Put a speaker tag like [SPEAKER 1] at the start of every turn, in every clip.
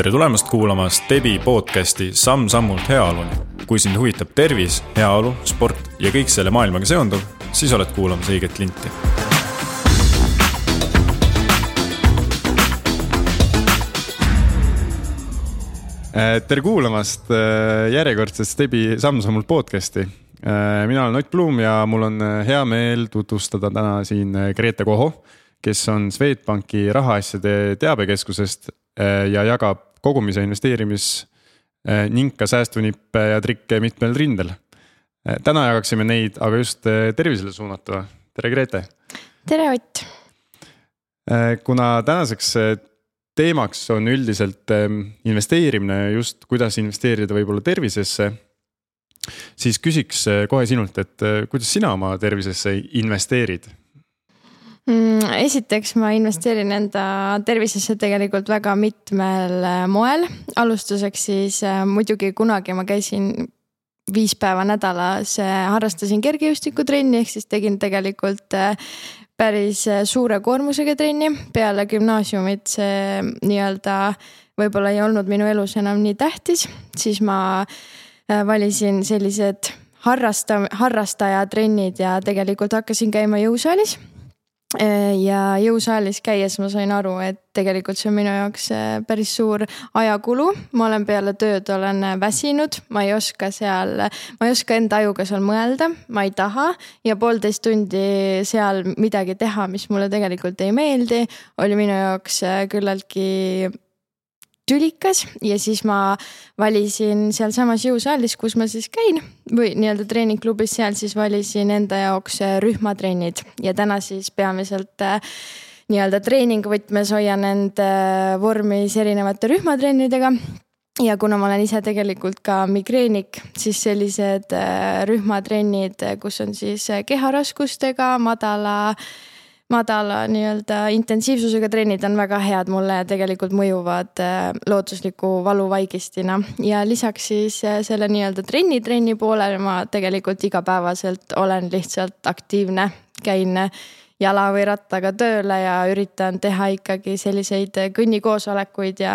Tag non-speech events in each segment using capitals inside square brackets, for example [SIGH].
[SPEAKER 1] tere tulemast kuulama Stebi podcasti Samm-sammult heaoluni. kui sind huvitab tervis, heaolu, sport ja kõik selle maailmaga seonduv, siis oled kuulamas õiget linti.
[SPEAKER 2] Äh, tere kuulamast äh, järjekordset Stebi Samm-sammult podcasti. Äh, mina olen Ott Blum ja mul on hea meel tutvustada täna siin Grete Koho, kes on Swedbanki rahaasjade teabekeskusest ja jagab kogumis- ja investeerimis ning ka säästunippe ja trikke mitmel rindel. täna jagaksime neid aga just tervisele suunatuna. tere, Grete.
[SPEAKER 3] tere, Ott.
[SPEAKER 2] kuna tänaseks teemaks on üldiselt investeerimine, just kuidas investeerida võib-olla tervisesse. siis küsiks kohe sinult, et kuidas sina oma tervisesse investeerid?
[SPEAKER 3] Mm, esiteks ma investeerin enda tervisesse tegelikult väga mitmel äh, moel. alustuseks siis äh, muidugi kunagi ma käisin viis päeva nädalas, äh, harrastasin kergejõustikutrenni, ehk siis tegin tegelikult päris suure koormusega trenni. peale gümnaasiumit see nii-öelda võib-olla ei olnud minu elus enam nii tähtis, siis ma valisin sellised harrasta-, harrastajatrennid ja tegelikult hakkasin käima jõusaalis ja jõusaalis käies ma sain aru, et tegelikult see on minu jaoks äh, päris suur ajakulu. ma olen peale tööd, olen väsinud, ma ei oska seal, ma ei oska enda ajuga seal mõelda, ma ei taha. Ja poolteist tundi seal midagi teha, mis mulle tegelikult ei meeldi, oli minu jaoks äh, küllaltki tülikas ja siis ma valisin sealsamas jõusaalis, kus ma siis käin või nii-öelda treeningklubis, seal siis valisin enda jaoks äh, rühmatrennid. Ja täna siis peamiselt äh, nii-öelda treeningvõtmes hoian end äh, vormis erinevate rühmatrennidega. Ja kuna ma olen ise tegelikult ka migreenik, siis sellised rühmatrennid, kus on siis keharaskustega, madala äh, madala nii-öelda intensiivsusega trennid on väga head mulle ja tegelikult mõjuvad äh, loodusliku valuvaigistina. ja lisaks siis äh, selle nii-öelda trenni, trenni poolel ma tegelikult igapäevaselt olen lihtsalt aktiivne, käin jala või rattaga tööle ja üritan teha ikkagi selliseid kõnnikoosolekuid ja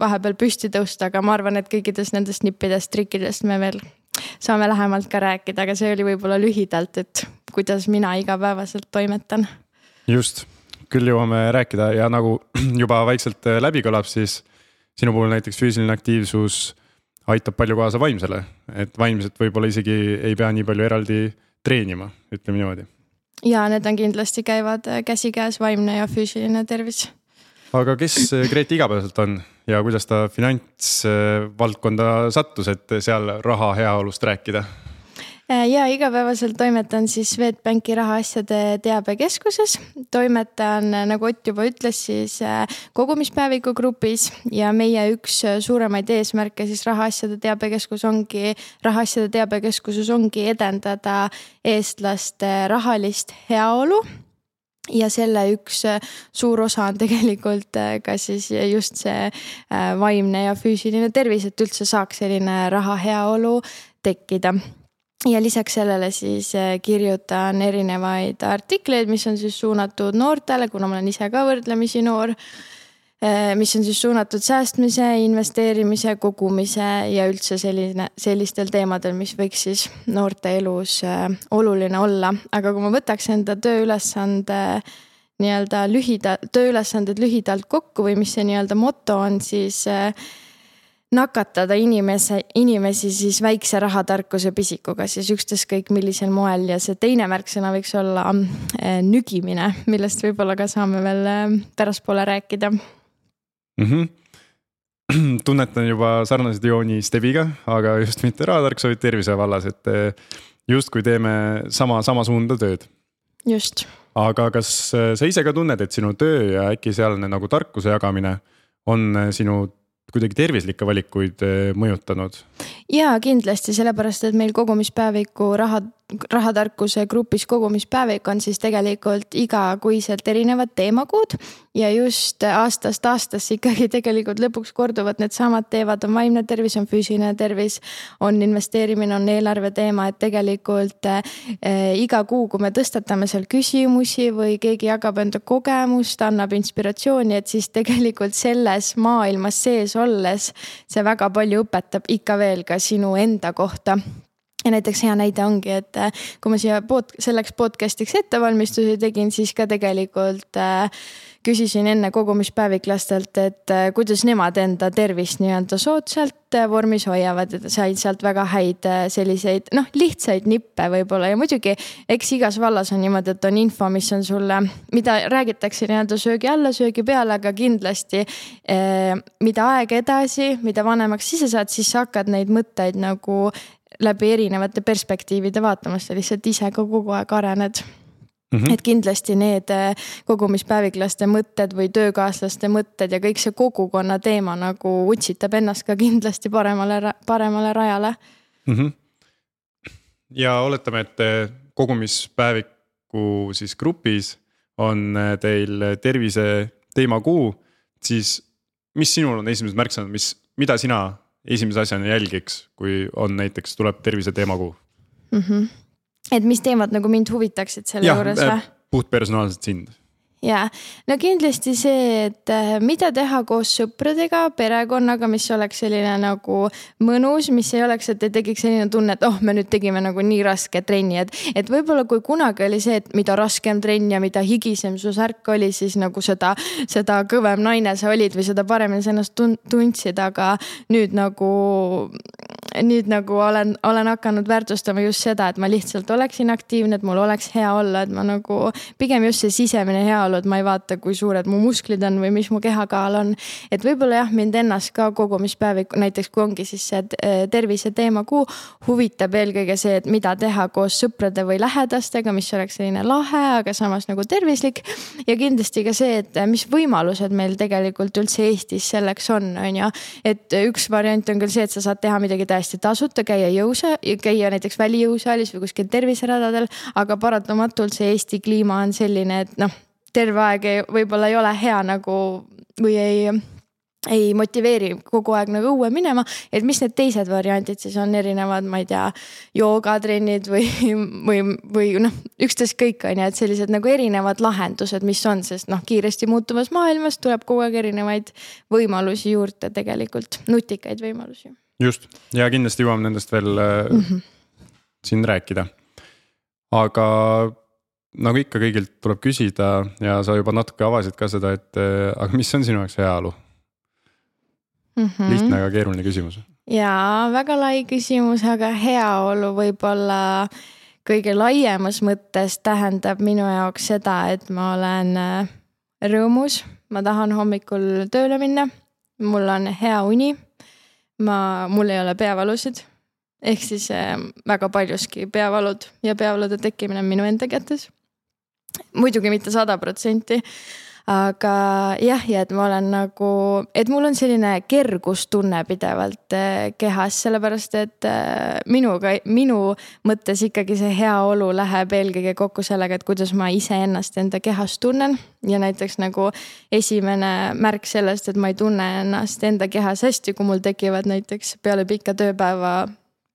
[SPEAKER 3] vahepeal püsti tõusta, aga ma arvan, et kõikidest nendest nippidest, trikkidest me veel saame lähemalt ka rääkida, aga see oli võib-olla lühidalt, et kuidas mina igapäevaselt toimetan
[SPEAKER 2] just, küll jõuame rääkida ja nagu [CLEARS THROAT] juba vaikselt äh, läbi kõlab, siis sinu puhul näiteks füüsiline aktiivsus aitab palju kaasa vaimsele, et vaimselt võib-olla isegi ei pea nii palju eraldi treenima, ütleme niimoodi.
[SPEAKER 3] ja need on kindlasti käivad äh, käsikäes, vaimne ja füüsiline tervis.
[SPEAKER 2] aga kes äh, Grete igapäevaselt on ja kuidas ta finantsvaldkonda sattus, et seal raha heaolust rääkida?
[SPEAKER 3] Äh, ja igapäevaselt toimetan siis Swedbanki rahaasjade teabekeskuses. toimetan, äh, nagu Ott juba ütles, siis äh, kogumispäeviku grupis ja meie üks suuremaid eesmärke siis rahaasjade teabekeskus ongi, rahaasjade teabekeskuses ongi edendada eestlaste rahalist heaolu ja selle üks suur osa on tegelikult ka siis just see vaimne ja füüsiline tervis, et üldse saaks selline raha heaolu tekkida ja lisaks sellele siis äh, kirjutan erinevaid artikleid, mis on siis suunatud noortele, kuna ma olen ise ka võrdlemisi noor. Äh, mis on siis suunatud säästmise, investeerimise, kogumise ja üldse selline, sellistel teemadel, mis võiks siis noorte elus äh, oluline olla, aga kui ma võtaks enda tööülesande nii-öelda lühidalt, tööülesanded lühidalt kokku või mis see nii-öelda moto on, siis nakatada inimese, inimesi siis väikse rahatarkuse pisikuga siis ükstaskõik millisel moel ja see teine märksõna võiks olla äh, nügimine, millest võib-olla ka saame veel äh, pärastpoole rääkida mm.
[SPEAKER 2] -hmm. [CLEARS THROAT] tunnetan juba sarnaseid jooni Stebiga, aga just mitte rahatarkuse, vaid tervise vallas, et äh, justkui teeme sama, sama suunda tööd.
[SPEAKER 3] just.
[SPEAKER 2] aga kas sa ise ka tunned, et sinu töö ja äkki sealne nagu tarkuse jagamine on sinu kuidagi tervislikke valikuid eh, mõjutanud?
[SPEAKER 3] Ja kindlasti sellepärast, et meil kogumispäeviku raha, rahatarkuse grupis kogumispäevik on siis tegelikult igakuiselt erinevad teemakuud. ja just aastast aastasse ikkagi tegelikult lõpuks korduvad needsamad teemad, on vaimne tervis, on füüsiline tervis, on investeerimine, on eelarve teema, et tegelikult äh, iga kuu, kui me tõstatame seal küsimusi või keegi jagab enda kogemust, annab inspiratsiooni, et siis tegelikult selles maailmas sees olles see väga palju õpetab ikka veel ka sinu enda kohta ja näiteks hea näide ongi, et äh, kui ma siia pod-, selleks podcast'iks ettevalmistusi tegin, siis ka tegelikult äh, küsisin enne kogumispäeviklastelt, et äh, kuidas nemad enda tervist nii-öelda soodsalt vormis hoiavad ja sain sealt väga häid selliseid noh, lihtsaid nippe võib-olla. Ja muidugi eks igas vallas on niimoodi, et on info, mis on sulle, mida räägitakse nii-öelda söögi alla, söögi peale, aga kindlasti mida aeg edasi, mida vanemaks ise saad, siis sa hakkad neid mõtteid nagu läbi erinevate perspektiivide vaatamas, sa lihtsalt ise ka kogu aeg arened Mm -hmm. et kindlasti need äh, kogumispäeviklaste mõtted või töökaaslaste mõtted ja kõik see kogukonna teema nagu utsitab ennast ka kindlasti paremale, paremale rajale mm. -hmm.
[SPEAKER 2] ja oletame, et äh, kogumispäeviku siis grupis on äh, teil tervise teemakuu, siis mis sinul on esimesed märksõnad, mis, mida sina esimese asjana jälgiks, kui on näiteks, tuleb tervise teemakuu mm?
[SPEAKER 3] -hmm. et mis teemad nagu mind huvitaksid selle ja, juures või?
[SPEAKER 2] puht personaalselt sind
[SPEAKER 3] ja no kindlasti see, et äh, mida teha koos sõpradega, perekonnaga, mis oleks selline nagu mõnus, mis ei oleks, et ei tekiks selline tunne, et oh, me nüüd tegime nagu nii raske trenni, et. et võib-olla kui kunagi oli see, et mida raskem trenn ja mida higisem su särk oli, siis nagu seda, seda kõvem naine sa olid või seda paremini sa ennast tundsid, aga nüüd nagu nüüd nagu olen, olen hakanud väärtustama just seda, et ma lihtsalt oleksin aktiivne, et mul oleks hea olla, et ma nagu pigem just see sisemine heaolu, et ma ei vaata, kui suured mu musklid on või mis mu kehakaal on. et võib-olla jah, mind ennast ka kogumispäevik, näiteks kui ongi siis see eh, tervise teemakuu, huvitab eelkõige see, et mida teha koos sõprade või lähedastega, mis oleks selline lahe, aga samas nagu tervislik. ja kindlasti ka see, et mis võimalused meil tegelikult üldse Eestis selleks on, on ju. et üks variant on küll see, et sa saad teha midagi täiesti tasuta käia jõusa, käia näiteks välijõusaalis või kuskil terviseradadel, aga paratamatult see Eesti kliima on selline, et noh, terve aeg ei, võib-olla ei ole hea nagu või ei ei motiveeri kogu aeg nagu õue minema, et mis need teised variandid siis on erinevad, ma ei tea, joogatrennid või, või, või noh, ükstaskõik on ju, et sellised nagu erinevad lahendused, mis on, sest noh, kiiresti muutuvas maailmas tuleb kogu aeg erinevaid võimalusi juurde tegelikult, nutikaid võimalusi
[SPEAKER 2] just ja kindlasti jõuame nendest veel mm -hmm. siin rääkida. aga nagu ikka, kõigilt tuleb küsida ja sa juba natuke avasid ka seda, et äh, aga mis on sinu jaoks heaolu mm? -hmm. lihtne, aga keeruline küsimus.
[SPEAKER 3] ja väga lai küsimus, aga heaolu võib-olla kõige laiemas mõttes tähendab minu jaoks seda, et ma olen äh, rõõmus, ma tahan hommikul tööle minna, mul on hea uni ma, mul ei ole peavalusid. ehk siis äh, väga paljuski peavalud ja peavalude tekkimine on minu enda kätes. Muidugi mitte sada protsenti aga jah, ja et ma olen nagu, et mul on selline kergustunne pidevalt eh, kehas, sellepärast et eh, minuga, minu mõttes ikkagi see heaolu läheb eelkõige kokku sellega, et kuidas ma iseennast enda kehas tunnen. ja näiteks nagu esimene märk sellest, et ma ei tunne ennast enda kehas hästi, kui mul tekivad näiteks peale pikka tööpäeva,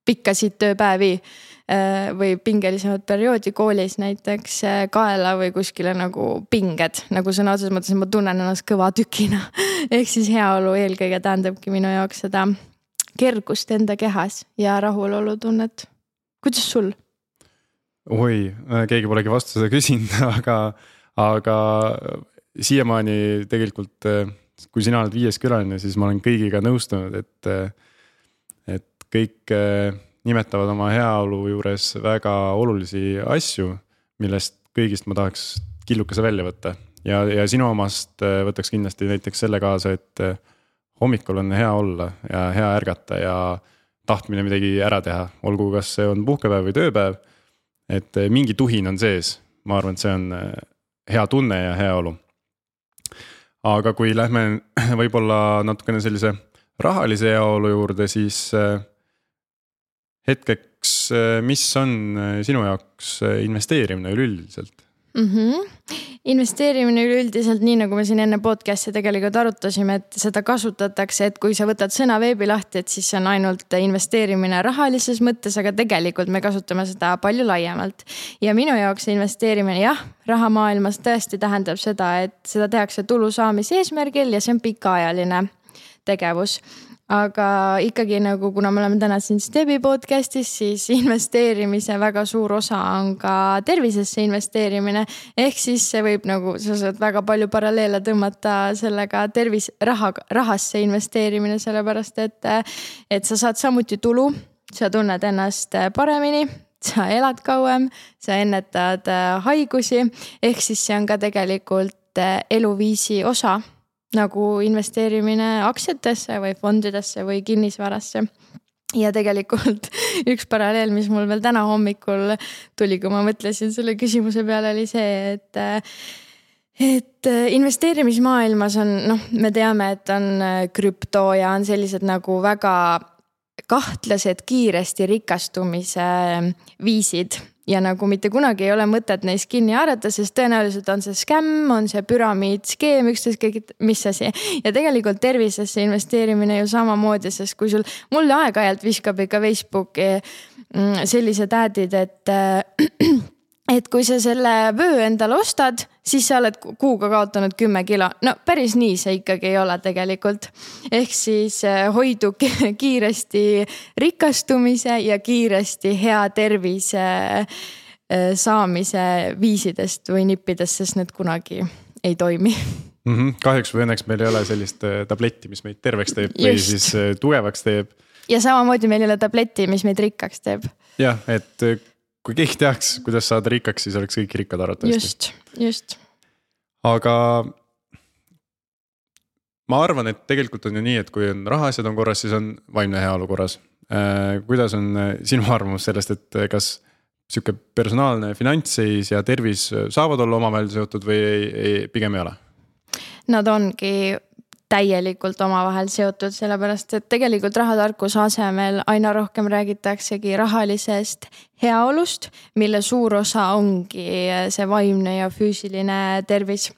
[SPEAKER 3] pikkasid tööpäevi või pingelisemat perioodi koolis näiteks äh, kaela või kuskile nagu pinged, nagu sõna otseses mõttes, et ma tunnen ennast kõva tükina. [LAUGHS] ehk siis heaolu eelkõige tähendabki minu jaoks seda kergust enda kehas ja rahulolutunnet. kuidas sul?
[SPEAKER 2] oi, äh, keegi polegi vastu seda küsinud, [LAUGHS] aga, aga siiamaani tegelikult, kui sina oled viies külaline, siis ma olen kõigiga nõustunud, et, et kõik nimetavad oma heaolu juures väga olulisi asju, millest kõigist ma tahaks killukese välja võtta. ja, ja sinu omast äh, võtaks kindlasti näiteks selle kaasa, et äh, hommikul on hea olla ja hea ärgata ja tahtmine midagi ära teha, olgu, kas see on puhkepäev või tööpäev. et äh, mingi tuhin on sees, ma arvan, et see on hea tunne ja heaolu. aga kui lähme [CLEARS THROAT] võib-olla natukene sellise rahalise heaolu juurde, siis hetkeks, mis on sinu jaoks investeerimine üleüldiselt
[SPEAKER 3] mm? -hmm. investeerimine üleüldiselt, nii nagu me siin enne podcast'i tegelikult arutasime, et seda kasutatakse, et kui sa võtad sõna veebi lahti, et siis see on ainult investeerimine rahalises mõttes, aga tegelikult me kasutame seda palju laiemalt. ja minu jaoks investeerimine jah, rahamaailmas tõesti tähendab seda, et seda tehakse tulu saamise eesmärgil ja see on pikaajaline tegevus aga ikkagi nagu, kuna me oleme täna siin Stebi podcast'is, siis investeerimise väga suur osa on ka tervisesse investeerimine. ehk siis see võib nagu, sa saad väga palju paralleele tõmmata sellega tervis, raha, rahasse investeerimine, sellepärast et, et sa saad samuti tulu, sa tunned ennast paremini sa elad kauem, sa ennetad haigusi, ehk siis see on ka tegelikult eluviisi osa nagu investeerimine aktsiatesse või fondidesse või kinnisvarasse. Ja tegelikult [LAUGHS] üks paralleel, mis mul veel täna hommikul tuli, kui ma mõtlesin selle küsimuse peale, oli see, et et investeerimismaailmas on, noh, me teame, et on krüpto ja on sellised nagu väga kahtlased kiiresti rikastumise viisid ja nagu mitte kunagi ei ole mõtet neist kinni haarata, sest tõenäoliselt on see skämm, on see püramiid, skeem, ükskõik mis asi. ja tegelikult tervisesse investeerimine ju samamoodi, sest kui sul, mulle aeg-ajalt viskab ikka Facebooki mm, sellised ad'id, et äh, et kui sa selle vöö endale ostad, siis sa oled kuuga kaotanud kümme kilo. no päris nii see ikkagi ei ole tegelikult. ehk siis äh, hoidu [LAUGHS] kiiresti rikastumise ja kiiresti hea tervise äh, saamise viisidest või nippidest, sest need kunagi ei toimi
[SPEAKER 2] mm. -hmm. kahjuks või õnneks meil ei ole sellist äh, tabletti, mis meid terveks teeb Just. või siis tugevaks teeb.
[SPEAKER 3] ja samamoodi meil ei ole tabletti, mis meid rikkaks teeb.
[SPEAKER 2] jah, et kui keegi teaks, kuidas saada rikkaks, siis oleks kõik rikkad arvatavasti.
[SPEAKER 3] just, just.
[SPEAKER 2] aga ma arvan, et tegelikult on ju nii, et kui on rahaasjad on korras, siis on vaimne heaolu korras. Äh, kuidas on äh, sinu arvamus sellest, et äh, kas sihuke personaalne finantsseis ja tervis saavad olla omavahel seotud või ei, ei, pigem ei ole?
[SPEAKER 3] Nad ongi täielikult omavahel seotud, sellepärast et tegelikult rahatarkuse asemel aina rohkem räägitaksegi rahalisest heaolust, mille suur osa ongi see vaimne ja füüsiline tervis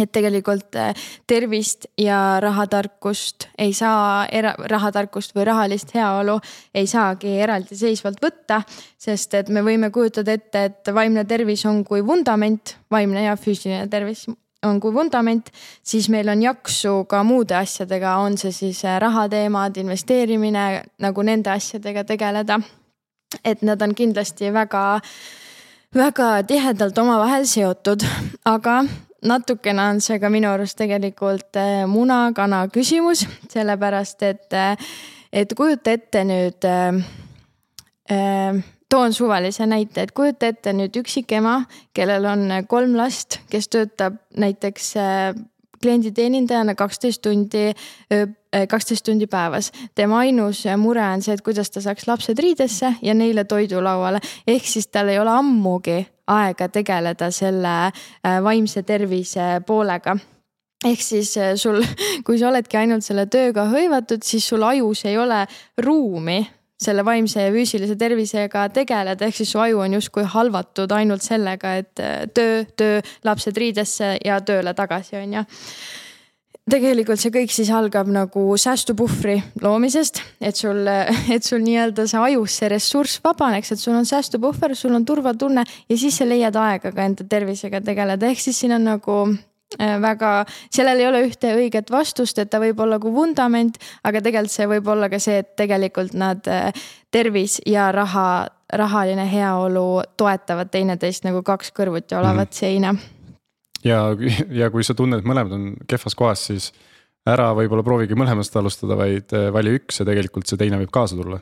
[SPEAKER 3] et tegelikult eh, tervist ja rahatarkust ei saa, rahatarkust või rahalist heaolu ei saagi eraldiseisvalt võtta. sest et me võime kujutada ette, et vaimne tervis on kui vundament, vaimne ja füüsiline tervis on kui vundament, siis meil on jaksu ka muude asjadega, on see siis äh, rahateemad, investeerimine, nagu nende asjadega tegeleda. et nad on kindlasti väga, väga tihedalt omavahel seotud, aga natukene on see ka minu arust tegelikult äh, muna-kana küsimus, sellepärast et, äh, et kujuta ette nüüd äh, toon suvalise näite, et kujuta ette nüüd üksikema, kellel on kolm last, kes töötab näiteks äh, klienditeenindajana kaksteist tundi, äh, kaksteist tundi päevas. tema ainus mure on see, et kuidas ta saaks lapsed riidesse ja neile toidu lauale. ehk siis tal ei ole ammugi aega tegeleda selle äh, vaimse tervise poolega ehk siis sul, [LAUGHS] kui sa oledki ainult selle tööga hõivatud, siis sul ajus ei ole ruumi selle vaimse ja füüsilise tervisega tegeleda, ehk siis su aju on justkui halvatud ainult sellega, et äh, töö, töö, lapsed riidesse ja tööle tagasi, on ju. Tegelikult see kõik siis algab nagu säästupuhvri loomisest, et sul, [LAUGHS] et sul nii-öelda see ajus see ressurss vabaneks, et sul on säästupuhver, sul on turvatunne ja siis sa leiad aega ka enda tervisega tegeleda, ehk siis siin on nagu väga, sellel ei ole ühte õiget vastust, et ta võib olla kui vundament, aga tegelikult see võib olla ka see, et tegelikult nad äh, tervis ja raha, rahaline heaolu toetavad teineteist nagu kaks kõrvuti olevat mm. seina.
[SPEAKER 2] ja, ja kui sa tunned, et mõlemad on kehvas kohas, siis ära võib-olla proovigi mõlemast alustada, vaid äh, vali üks ja tegelikult see teine võib kaasa tulla.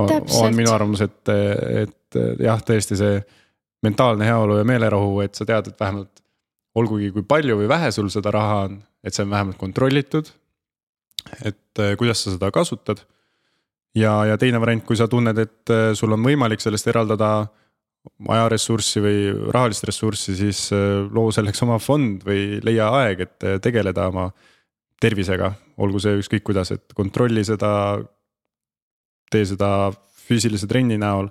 [SPEAKER 2] on minu arvamus, et, et jah, tõesti see mentaalne heaolu ja meelerahu, et sa tead, et vähemalt olgugi kui palju või vähe sul seda raha on, et see on vähemalt kontrollitud. et äh, kuidas sa seda kasutad. ja, ja teine variant, kui sa tunned, et äh, sul on võimalik sellest eraldada ajaressurssi või rahalist ressurssi, siis äh, loo selleks oma fond või leia aeg, et tegeleda oma tervisega, olgu see ükskõik kuidas, et kontrolli seda. tee seda füüsilise trenni näol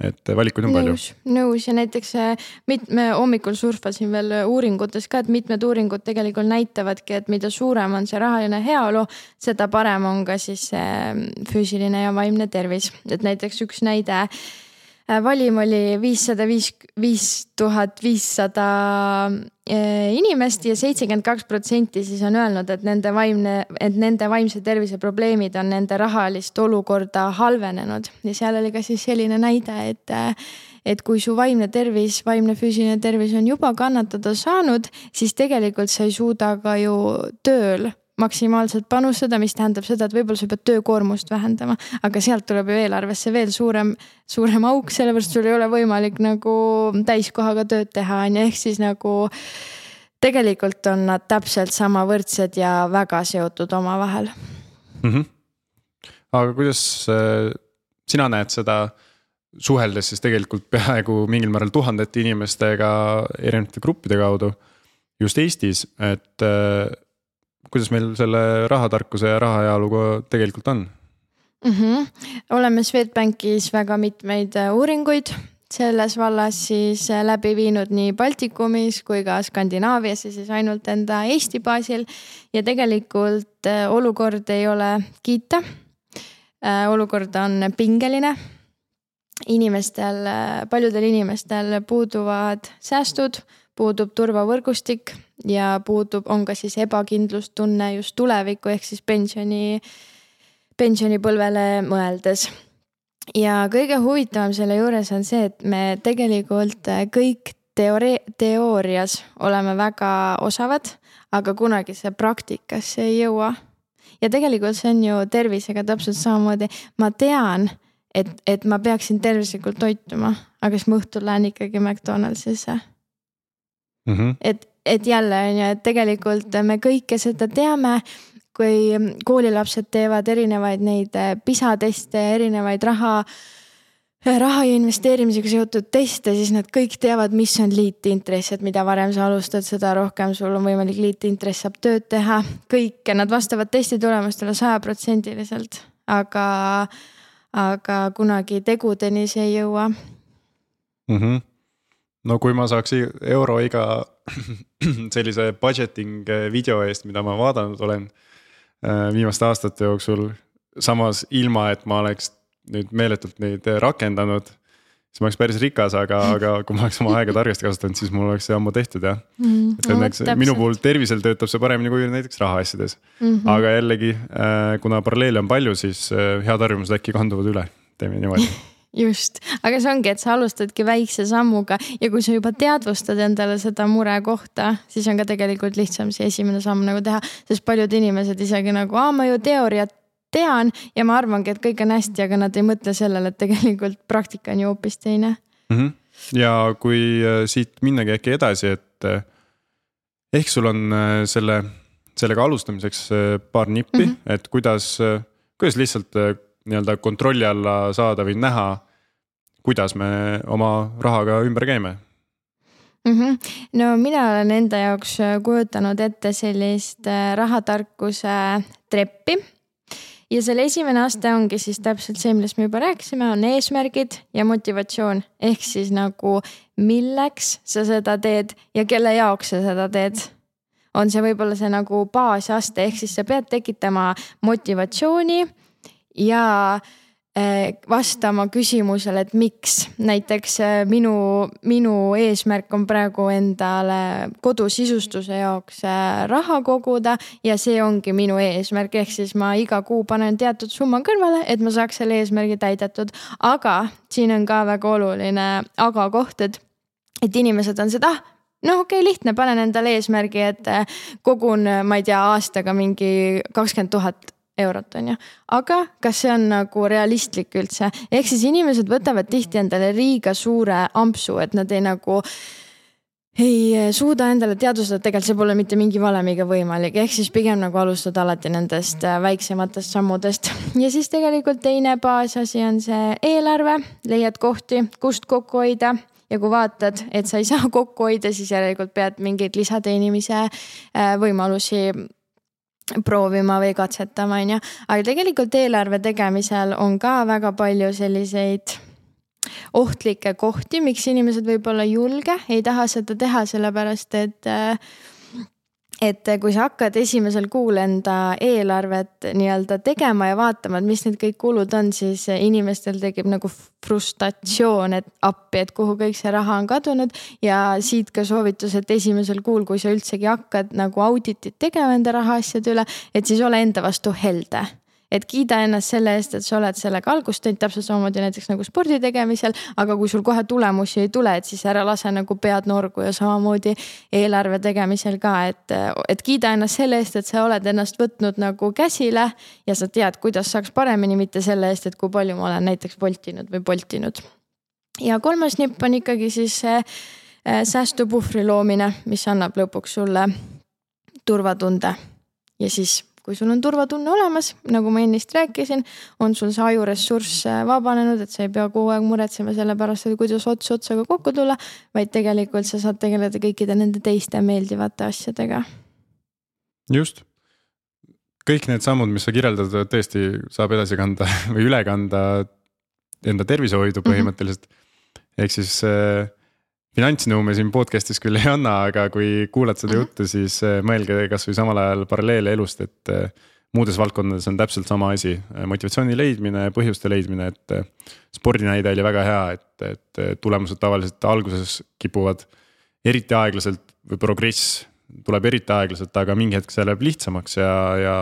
[SPEAKER 2] et valikuid on palju.
[SPEAKER 3] nõus, nõus ja näiteks äh, mitme hommikul surfasin veel uuringutes ka, et mitmed uuringud tegelikult näitavadki, et mida suurem on see rahaline heaolu, seda parem on ka siis see füüsiline ja vaimne tervis, et näiteks üks näide Äh, valim oli viissada viis, viis tuhat viissada äh, inimest ja seitsekümmend kaks protsenti siis on öelnud, et nende vaimne, et nende vaimse tervise probleemid on nende rahalist olukorda halvenenud. Ja seal oli ka siis selline näide, et et kui su vaimne tervis, vaimne füüsiline tervis on juba kannatada saanud, siis tegelikult sa ei suuda ka ju tööl maksimaalselt panustada, mis tähendab seda, et võib-olla sa pead töökoormust vähendama, aga sealt tuleb ju eelarvesse veel suurem, suurem auk, sellepärast sul ei ole võimalik nagu täiskohaga tööd teha, on ju, ehk siis nagu tegelikult on nad täpselt sama võrdsed ja väga seotud omavahel
[SPEAKER 2] mm. -hmm. aga kuidas äh, sina näed seda suheldes siis tegelikult peaaegu mingil määral tuhandete inimestega erinevate gruppide kaudu just Eestis, et äh, kuidas meil selle rahatarkuse ja rahaheaoluga tegelikult on
[SPEAKER 3] mm? -hmm. oleme Swedbankis väga mitmeid äh, uuringuid selles vallas siis äh, läbi viinud nii Baltikumis kui ka Skandinaavias ja siis ainult enda Eesti baasil. ja tegelikult äh, olukord ei ole kiita. olukord on pingeline. inimestel, paljudel inimestel puuduvad säästud, puudub turvavõrgustik ja puudub, on ka siis ebakindlustunne just tuleviku ehk siis pensioni, pensionipõlvele mõeldes. ja kõige huvitavam selle juures on see, et me tegelikult kõik teoori-, teoorias oleme väga osavad, aga kunagi see praktikasse ei jõua. ja tegelikult see on ju tervisega täpselt samamoodi, ma tean, et, et ma peaksin tervislikult toituma, aga siis ma õhtul lähen ikkagi McDonaldsisse mm. -hmm. et et jälle on ju, et tegelikult me kõike seda teame kui koolilapsed teevad erinevaid neid eh, PISA teste, erinevaid raha, raha ja investeerimisega seotud teste, siis nad kõik teavad, mis on liitintress, et mida varem sa alustad, seda rohkem sul on võimalik liitintress saab tööd teha. kõike, nad vastavad testi tulemustele sajaprotsendiliselt, aga, aga kunagi tegudeni see ei jõua
[SPEAKER 2] mm. -hmm. No kui ma saaks euro iga [CLEARS THROAT] sellise budgeting eh, video eest, mida ma vaadanud olen eh, viimaste aastate jooksul. samas ilma, et ma oleks nüüd meeletult neid rakendanud, siis ma oleks päris rikas, aga, [LAUGHS] aga kui ma oleks oma aega targasti kasutanud, siis mul oleks see ammu tehtud jah mm,. et õnneks no, minu puhul tervisel töötab see paremini kui näiteks rahaasjades mm. -hmm. aga jällegi, eh, kuna paralleele on palju, siis head harjumused äkki kanduvad üle, teeme niimoodi [LAUGHS]
[SPEAKER 3] just, aga see ongi, et sa alustadki väikse sammuga ja kui sa juba teadvustad endale seda murekohta, siis on ka tegelikult lihtsam see esimene samm nagu teha, sest paljud inimesed isegi nagu, aa, ma ju teooriat tean ja ma arvangi, et kõik on hästi, aga nad ei mõtle sellele, et tegelikult praktika on ju hoopis teine
[SPEAKER 2] mm. -hmm. ja kui äh, siit minnagi äkki edasi, et äh, ehk sul on äh, selle, sellega alustamiseks paar nippi mm, -hmm. et kuidas, kuidas lihtsalt nii-öelda kontrolli alla saada või näha, kuidas me oma rahaga ümber käime
[SPEAKER 3] mm? -hmm. no mina olen enda jaoks kujutanud ette sellist äh, rahatarkuse treppi ja selle esimene aste ongi siis täpselt see, millest me juba rääkisime, on eesmärgid ja motivatsioon. ehk siis nagu milleks sa seda teed ja kelle jaoks sa seda teed. on see võib-olla see nagu baasaste, ehk siis sa pead tekitama motivatsiooni ja eh, vastama küsimusele, et miks. näiteks eh, minu, minu eesmärk on praegu endale kodusisustuse jaoks eh, raha koguda ja see ongi minu eesmärk, ehk siis ma iga kuu panen teatud summa kõrvale, et ma saaks selle eesmärgi täidetud. aga siin on ka väga oluline aga koht, et, et inimesed on seda ah, noh, okei okay,, lihtne, panen endale eesmärgi, et kogun, ma ei tea, aastaga mingi kakskümmend tuhat eurot, on ju. aga kas see on nagu realistlik üldse, ehk siis inimesed võtavad tihti endale liiga suure ampsu, et nad ei nagu ei suuda endale teadvustada, et tegelikult see pole mitte mingi valemiga võimalik, ehk siis pigem nagu alustada alati nendest äh, väiksematest sammudest. ja siis tegelikult teine baasasi on see eelarve, leiad kohti, kust kokku hoida ja kui vaatad, et sa ei saa [LAUGHS] kokku hoida, siis järelikult pead mingeid lisateenimise äh, võimalusi proovima või katsetama, on ju. aga tegelikult eelarve tegemisel on ka väga palju selliseid ohtlikke kohti, miks inimesed võib-olla ei julge, ei taha seda teha, sellepärast et äh, et kui sa hakkad esimesel kuul enda eelarvet nii-öelda tegema ja vaatama, et mis need kõik kulud on, siis inimestel tekib nagu frustratsioon, et appi, et kuhu kõik see raha on kadunud. ja siit ka soovitus, et esimesel kuul, kui sa üldsegi hakkad nagu auditit tegema enda rahaasjade üle, et siis ole enda vastu helde et kiida ennast selle eest, et sa oled sellega algust teinud, täpselt samamoodi näiteks nagu spordi tegemisel. aga kui sul kohe tulemusi ei tule, et siis ära lase nagu pead norgu ja samamoodi eelarve tegemisel ka, et, et kiida ennast selle eest, et sa oled ennast võtnud nagu käsile ja sa tead, kuidas saaks paremini, mitte selle eest, et kui palju ma olen näiteks voltinud või poltinud. ja kolmas nipp on ikkagi siis äh, säästupuhvri loomine, mis annab lõpuks sulle turvatunde ja siis kui sul on turvatunne olemas, nagu ma ennist rääkisin, on sul see ajuressurss äh, vabanenud, et sa ei pea kogu aeg muretsema selle pärast, et kuidas ots otsaga kokku tulla, vaid tegelikult sa saad tegeleda kõikide nende teiste meeldivate asjadega.
[SPEAKER 2] just, kõik need sammud, mis sa kirjeldad, tõesti saab edasi kanda [LAUGHS] või üle kanda enda tervishoidu põhimõtteliselt mm. -hmm. ehk siis äh, finantsnõu me siin podcast'is küll ei anna, aga kui kuulad seda mm -hmm. juttu, siis äh, mõelge kasvõi samal ajal paralleele elust, et äh, muudes valdkondades on täpselt sama asi, motivatsiooni leidmine, põhjuste leidmine, et äh, spordinäide oli väga hea, et, et tulemused tavaliselt alguses kipuvad eriti aeglaselt või progress tuleb eriti aeglaselt, aga mingi hetk see läheb lihtsamaks ja, ja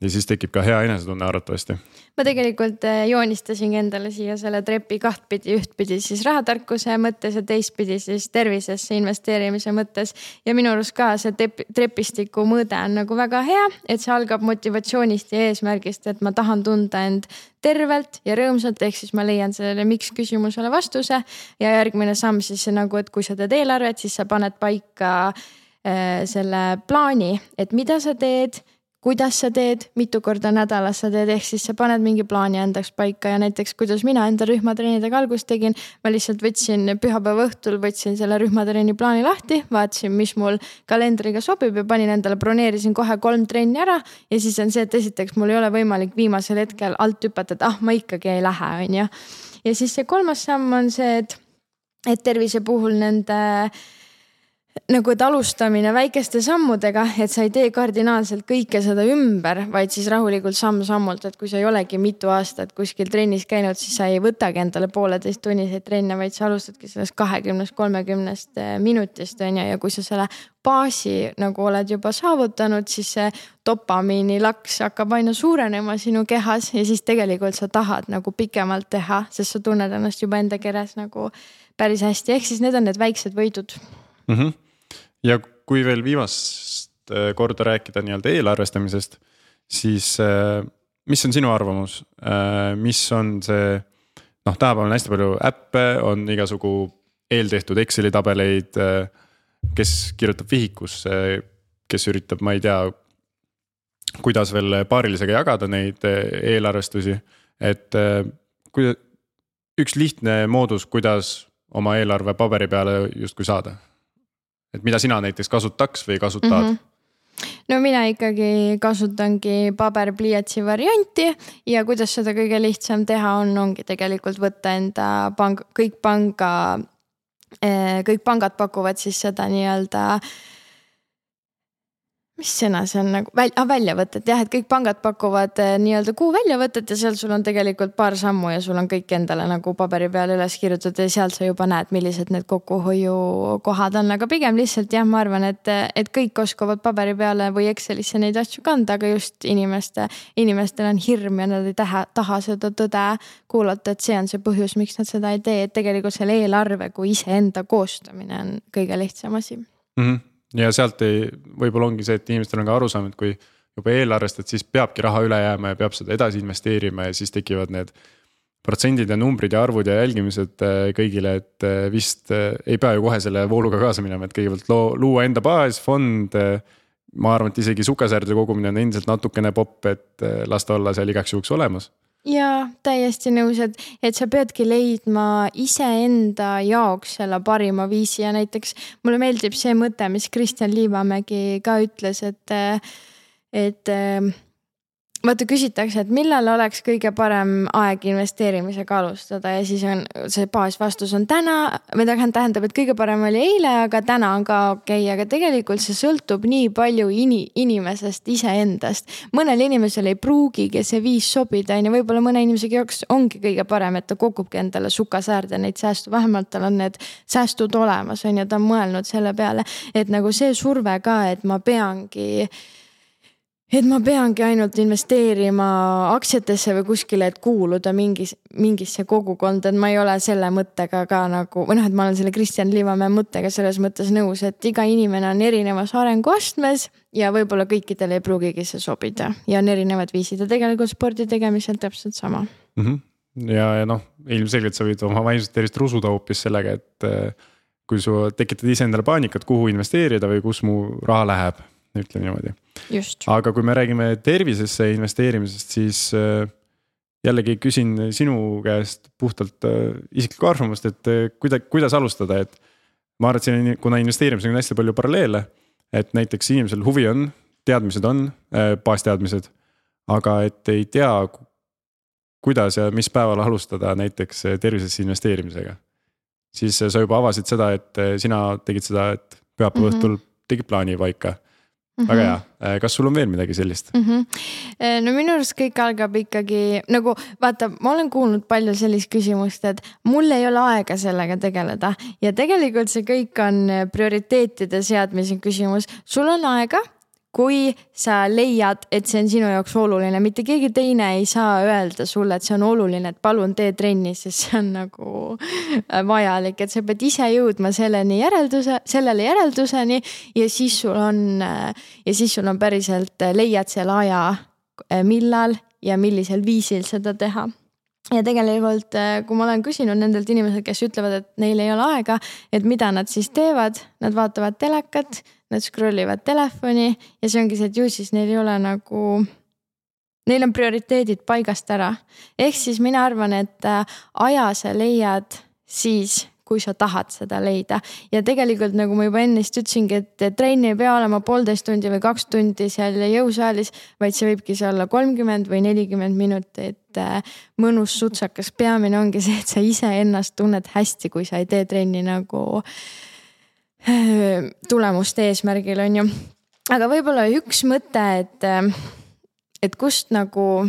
[SPEAKER 2] ja siis tekib ka hea enesetunne arvatavasti.
[SPEAKER 3] ma tegelikult äh, joonistasingi endale siia selle trepi kahtpidi, ühtpidi siis rahatarkuse mõttes ja teistpidi siis tervisesse investeerimise mõttes. ja minu arust ka see trepistiku mõõde on nagu väga hea, et see algab motivatsioonist ja eesmärgist, et ma tahan tunda end tervelt ja rõõmsalt, ehk siis ma leian sellele miks küsimusele vastuse. ja järgmine samm siis nagu, et kui sa teed eelarvet, siis sa paned paika äh, selle plaani, et mida sa teed kuidas sa teed, mitu korda nädalas sa teed, ehk siis sa paned mingi plaani endaks paika ja näiteks kuidas mina enda rühmatreenidega algust tegin. ma lihtsalt võtsin pühapäeva õhtul võtsin selle rühmatreeni plaani lahti, vaatasin, mis mul kalendriga sobib ja panin endale, broneerisin kohe kolm trenni ära. ja siis on see, et esiteks mul ei ole võimalik viimasel hetkel alt hüpata, et ah, ma ikkagi ei lähe, on ju. ja siis see kolmas samm on see, et, et tervise puhul nende äh, nagu, et alustamine väikeste sammudega, et sa ei tee kardinaalselt kõike seda ümber, vaid siis rahulikult samm-sammult, et kui sa ei olegi mitu aastat kuskil trennis käinud, siis sa ei võtagi endale pooleteisttunniseid trenne, vaid sa alustadki sellest kahekümnest, kolmekümnest eh, minutist on ju, ja kui sa selle baasi nagu oled juba saavutanud, siis see dopamiinilaks hakkab aina suurenema sinu kehas ja siis tegelikult sa tahad nagu pikemalt teha, sest sa tunned ennast juba enda keres nagu päris hästi, ehk siis need on need väiksed võidud
[SPEAKER 2] mm. -hmm ja kui veel viimast äh, korda rääkida nii-öelda eelarvestamisest, siis äh, mis on sinu arvamus, äh, mis on see noh, tänapäeval on hästi palju äppe, on igasugu eeltehtud Exceli tabeleid. kes kirjutab vihikusse, kes üritab, ma ei tea, kuidas veel paarilisega jagada neid eelarvestusi, et kui üks lihtne moodus, kuidas oma eelarve paberi peale justkui saada et mida sina näiteks kasutaks või kasutad mm? -hmm
[SPEAKER 3] no mina ikkagi kasutangi paberpliiatsi varianti ja kuidas seda kõige lihtsam teha on, ongi tegelikult võtta enda pang, kõik panga, eh, kõik pangad pakuvad siis seda nii-öelda äh, mis sõna see on nagu väl, ah, väljavõtet jah, et kõik pangad pakuvad eh, nii-öelda kuu väljavõtet ja seal sul on tegelikult paar sammu ja sul on kõik endale nagu paberi peale üles kirjutatud ja sealt sa juba näed, millised need kokkuhoiukohad on, aga pigem lihtsalt jah, ma arvan, et, et kõik oskavad paberi peale või Excelisse neid asju kanda, aga just inimeste, inimestel on hirm ja nad ei taha, taha seda tõde kuulata, et see on see põhjus, miks nad seda ei tee, et tegelikult selle eelarve kui iseenda koostamine on kõige lihtsam asi mm.
[SPEAKER 2] -hmm ja sealt ei, võib-olla ongi see, et inimestel on ka arusaam, et kui juba eelarvestad, siis peabki raha üle jääma ja peab seda edasi investeerima ja siis tekivad need protsendid ja numbrid ja arvud ja jälgimised äh, kõigile, et äh, vist äh, ei pea ju kohe selle vooluga kaasa minema, et kõigepealt loo, luua enda baasfond. ma arvan, et isegi sukasäärde kogumine on endiselt natukene popp, et las ta olla seal igaks juhuks olemas
[SPEAKER 3] jaa, täiesti nõus, et, et sa peadki leidma iseenda jaoks selle parima viisi ja näiteks mulle meeldib see mõte, mis Kristjan Liivamägi ka ütles, et et vaata, küsitakse, et millal oleks kõige parem aeg investeerimisega alustada ja siis on see baasvastus on täna või tähendab, et kõige parem oli eile, aga täna on ka okei okay., aga tegelikult see sõltub nii palju ini, inimesest iseendast. mõnel inimesel ei pruugigi see viis sobida, on ju, võib-olla mõne inimese jaoks ongi kõige parem, et ta kogubki endale sukasäärde neid säästu, vähemalt tal on need säästud olemas, on ju, ta on mõelnud selle peale, et nagu see surve ka, et ma peangi et ma peangi ainult investeerima aktsiatesse või kuskile, et kuuluda mingis, mingisse kogukonda, et ma ei ole selle mõttega ka nagu, või noh, et ma olen selle Kristjan Liivamäe mõttega selles mõttes nõus, et iga inimene on erinevas arenguastmes ja võib-olla kõikidele ei pruugigi see sobida ja on erinevad viisid ja tegelikult spordi tegemisel täpselt sama
[SPEAKER 2] mm. -hmm. ja, ja noh, ilmselgelt sa võid oma vaimset tervist rusuda hoopis sellega, et eh, kui sa tekitad iseendale paanikat, kuhu investeerida või kus mu raha läheb, ütleme niimoodi aga kui me räägime tervisesse investeerimisest, siis äh, jällegi küsin sinu käest puhtalt äh, isiklikku arvamust, et äh, kuida-, kuidas alustada, et. ma arvan, et siin, kuna investeerimisega on hästi palju paralleele, et näiteks inimesel huvi on, teadmised on, baasteadmised. aga et ei tea, kuidas ja mis päeval alustada näiteks tervisesse investeerimisega. siis sa juba avasid seda, et sina tegid seda, et pühapäeva mm -hmm. õhtul tegid plaani paika. Väga hea, äh, kas sul on veel midagi sellist? Mm?
[SPEAKER 3] -hmm. no minu arust kõik algab ikkagi nagu vaata, ma olen kuulnud palju sellist küsimust, et mul ei ole aega sellega tegeleda. Ja tegelikult see kõik on prioriteetide seadmise küsimus, sul on aega kui sa leiad, et see on sinu jaoks oluline, mitte keegi teine ei saa öelda sulle, et see on oluline, et palun tee trenni, sest see on nagu äh, vajalik, et sa pead ise jõudma selleni järelduse, sellele järelduseni ja siis sul on äh, ja siis sul on päriselt, äh, leiad selle aja, millal ja millisel viisil seda teha ja tegelikult, kui ma olen küsinud nendelt inimeselt, kes ütlevad, et neil ei ole aega, et mida nad siis teevad, nad vaatavad telekat nad scroll ivad telefoni ja see ongi see, et ju siis neil ei ole nagu, neil on prioriteedid paigast ära. ehk siis mina arvan, et äh, aja sa leiad siis, kui sa tahad seda leida. ja tegelikult nagu ma juba ennist ütlesingi, et trenn ei pea olema poolteist tundi või kaks tundi seal jõusaalis, vaid see võibki see olla kolmkümmend või nelikümmend minutit äh, mõnus sutsakas. peamine ongi see, et sa iseennast tunned hästi, kui sa ei tee trenni nagu äh, tulemuste eesmärgil, on ju. aga võib-olla üks mõte, et, et kust nagu,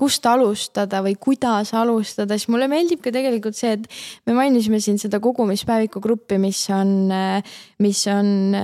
[SPEAKER 3] kust alustada või kuidas alustada, siis mulle meeldib ka tegelikult see, et me mainisime siin seda kogumispäeviku gruppi, mis on, mis on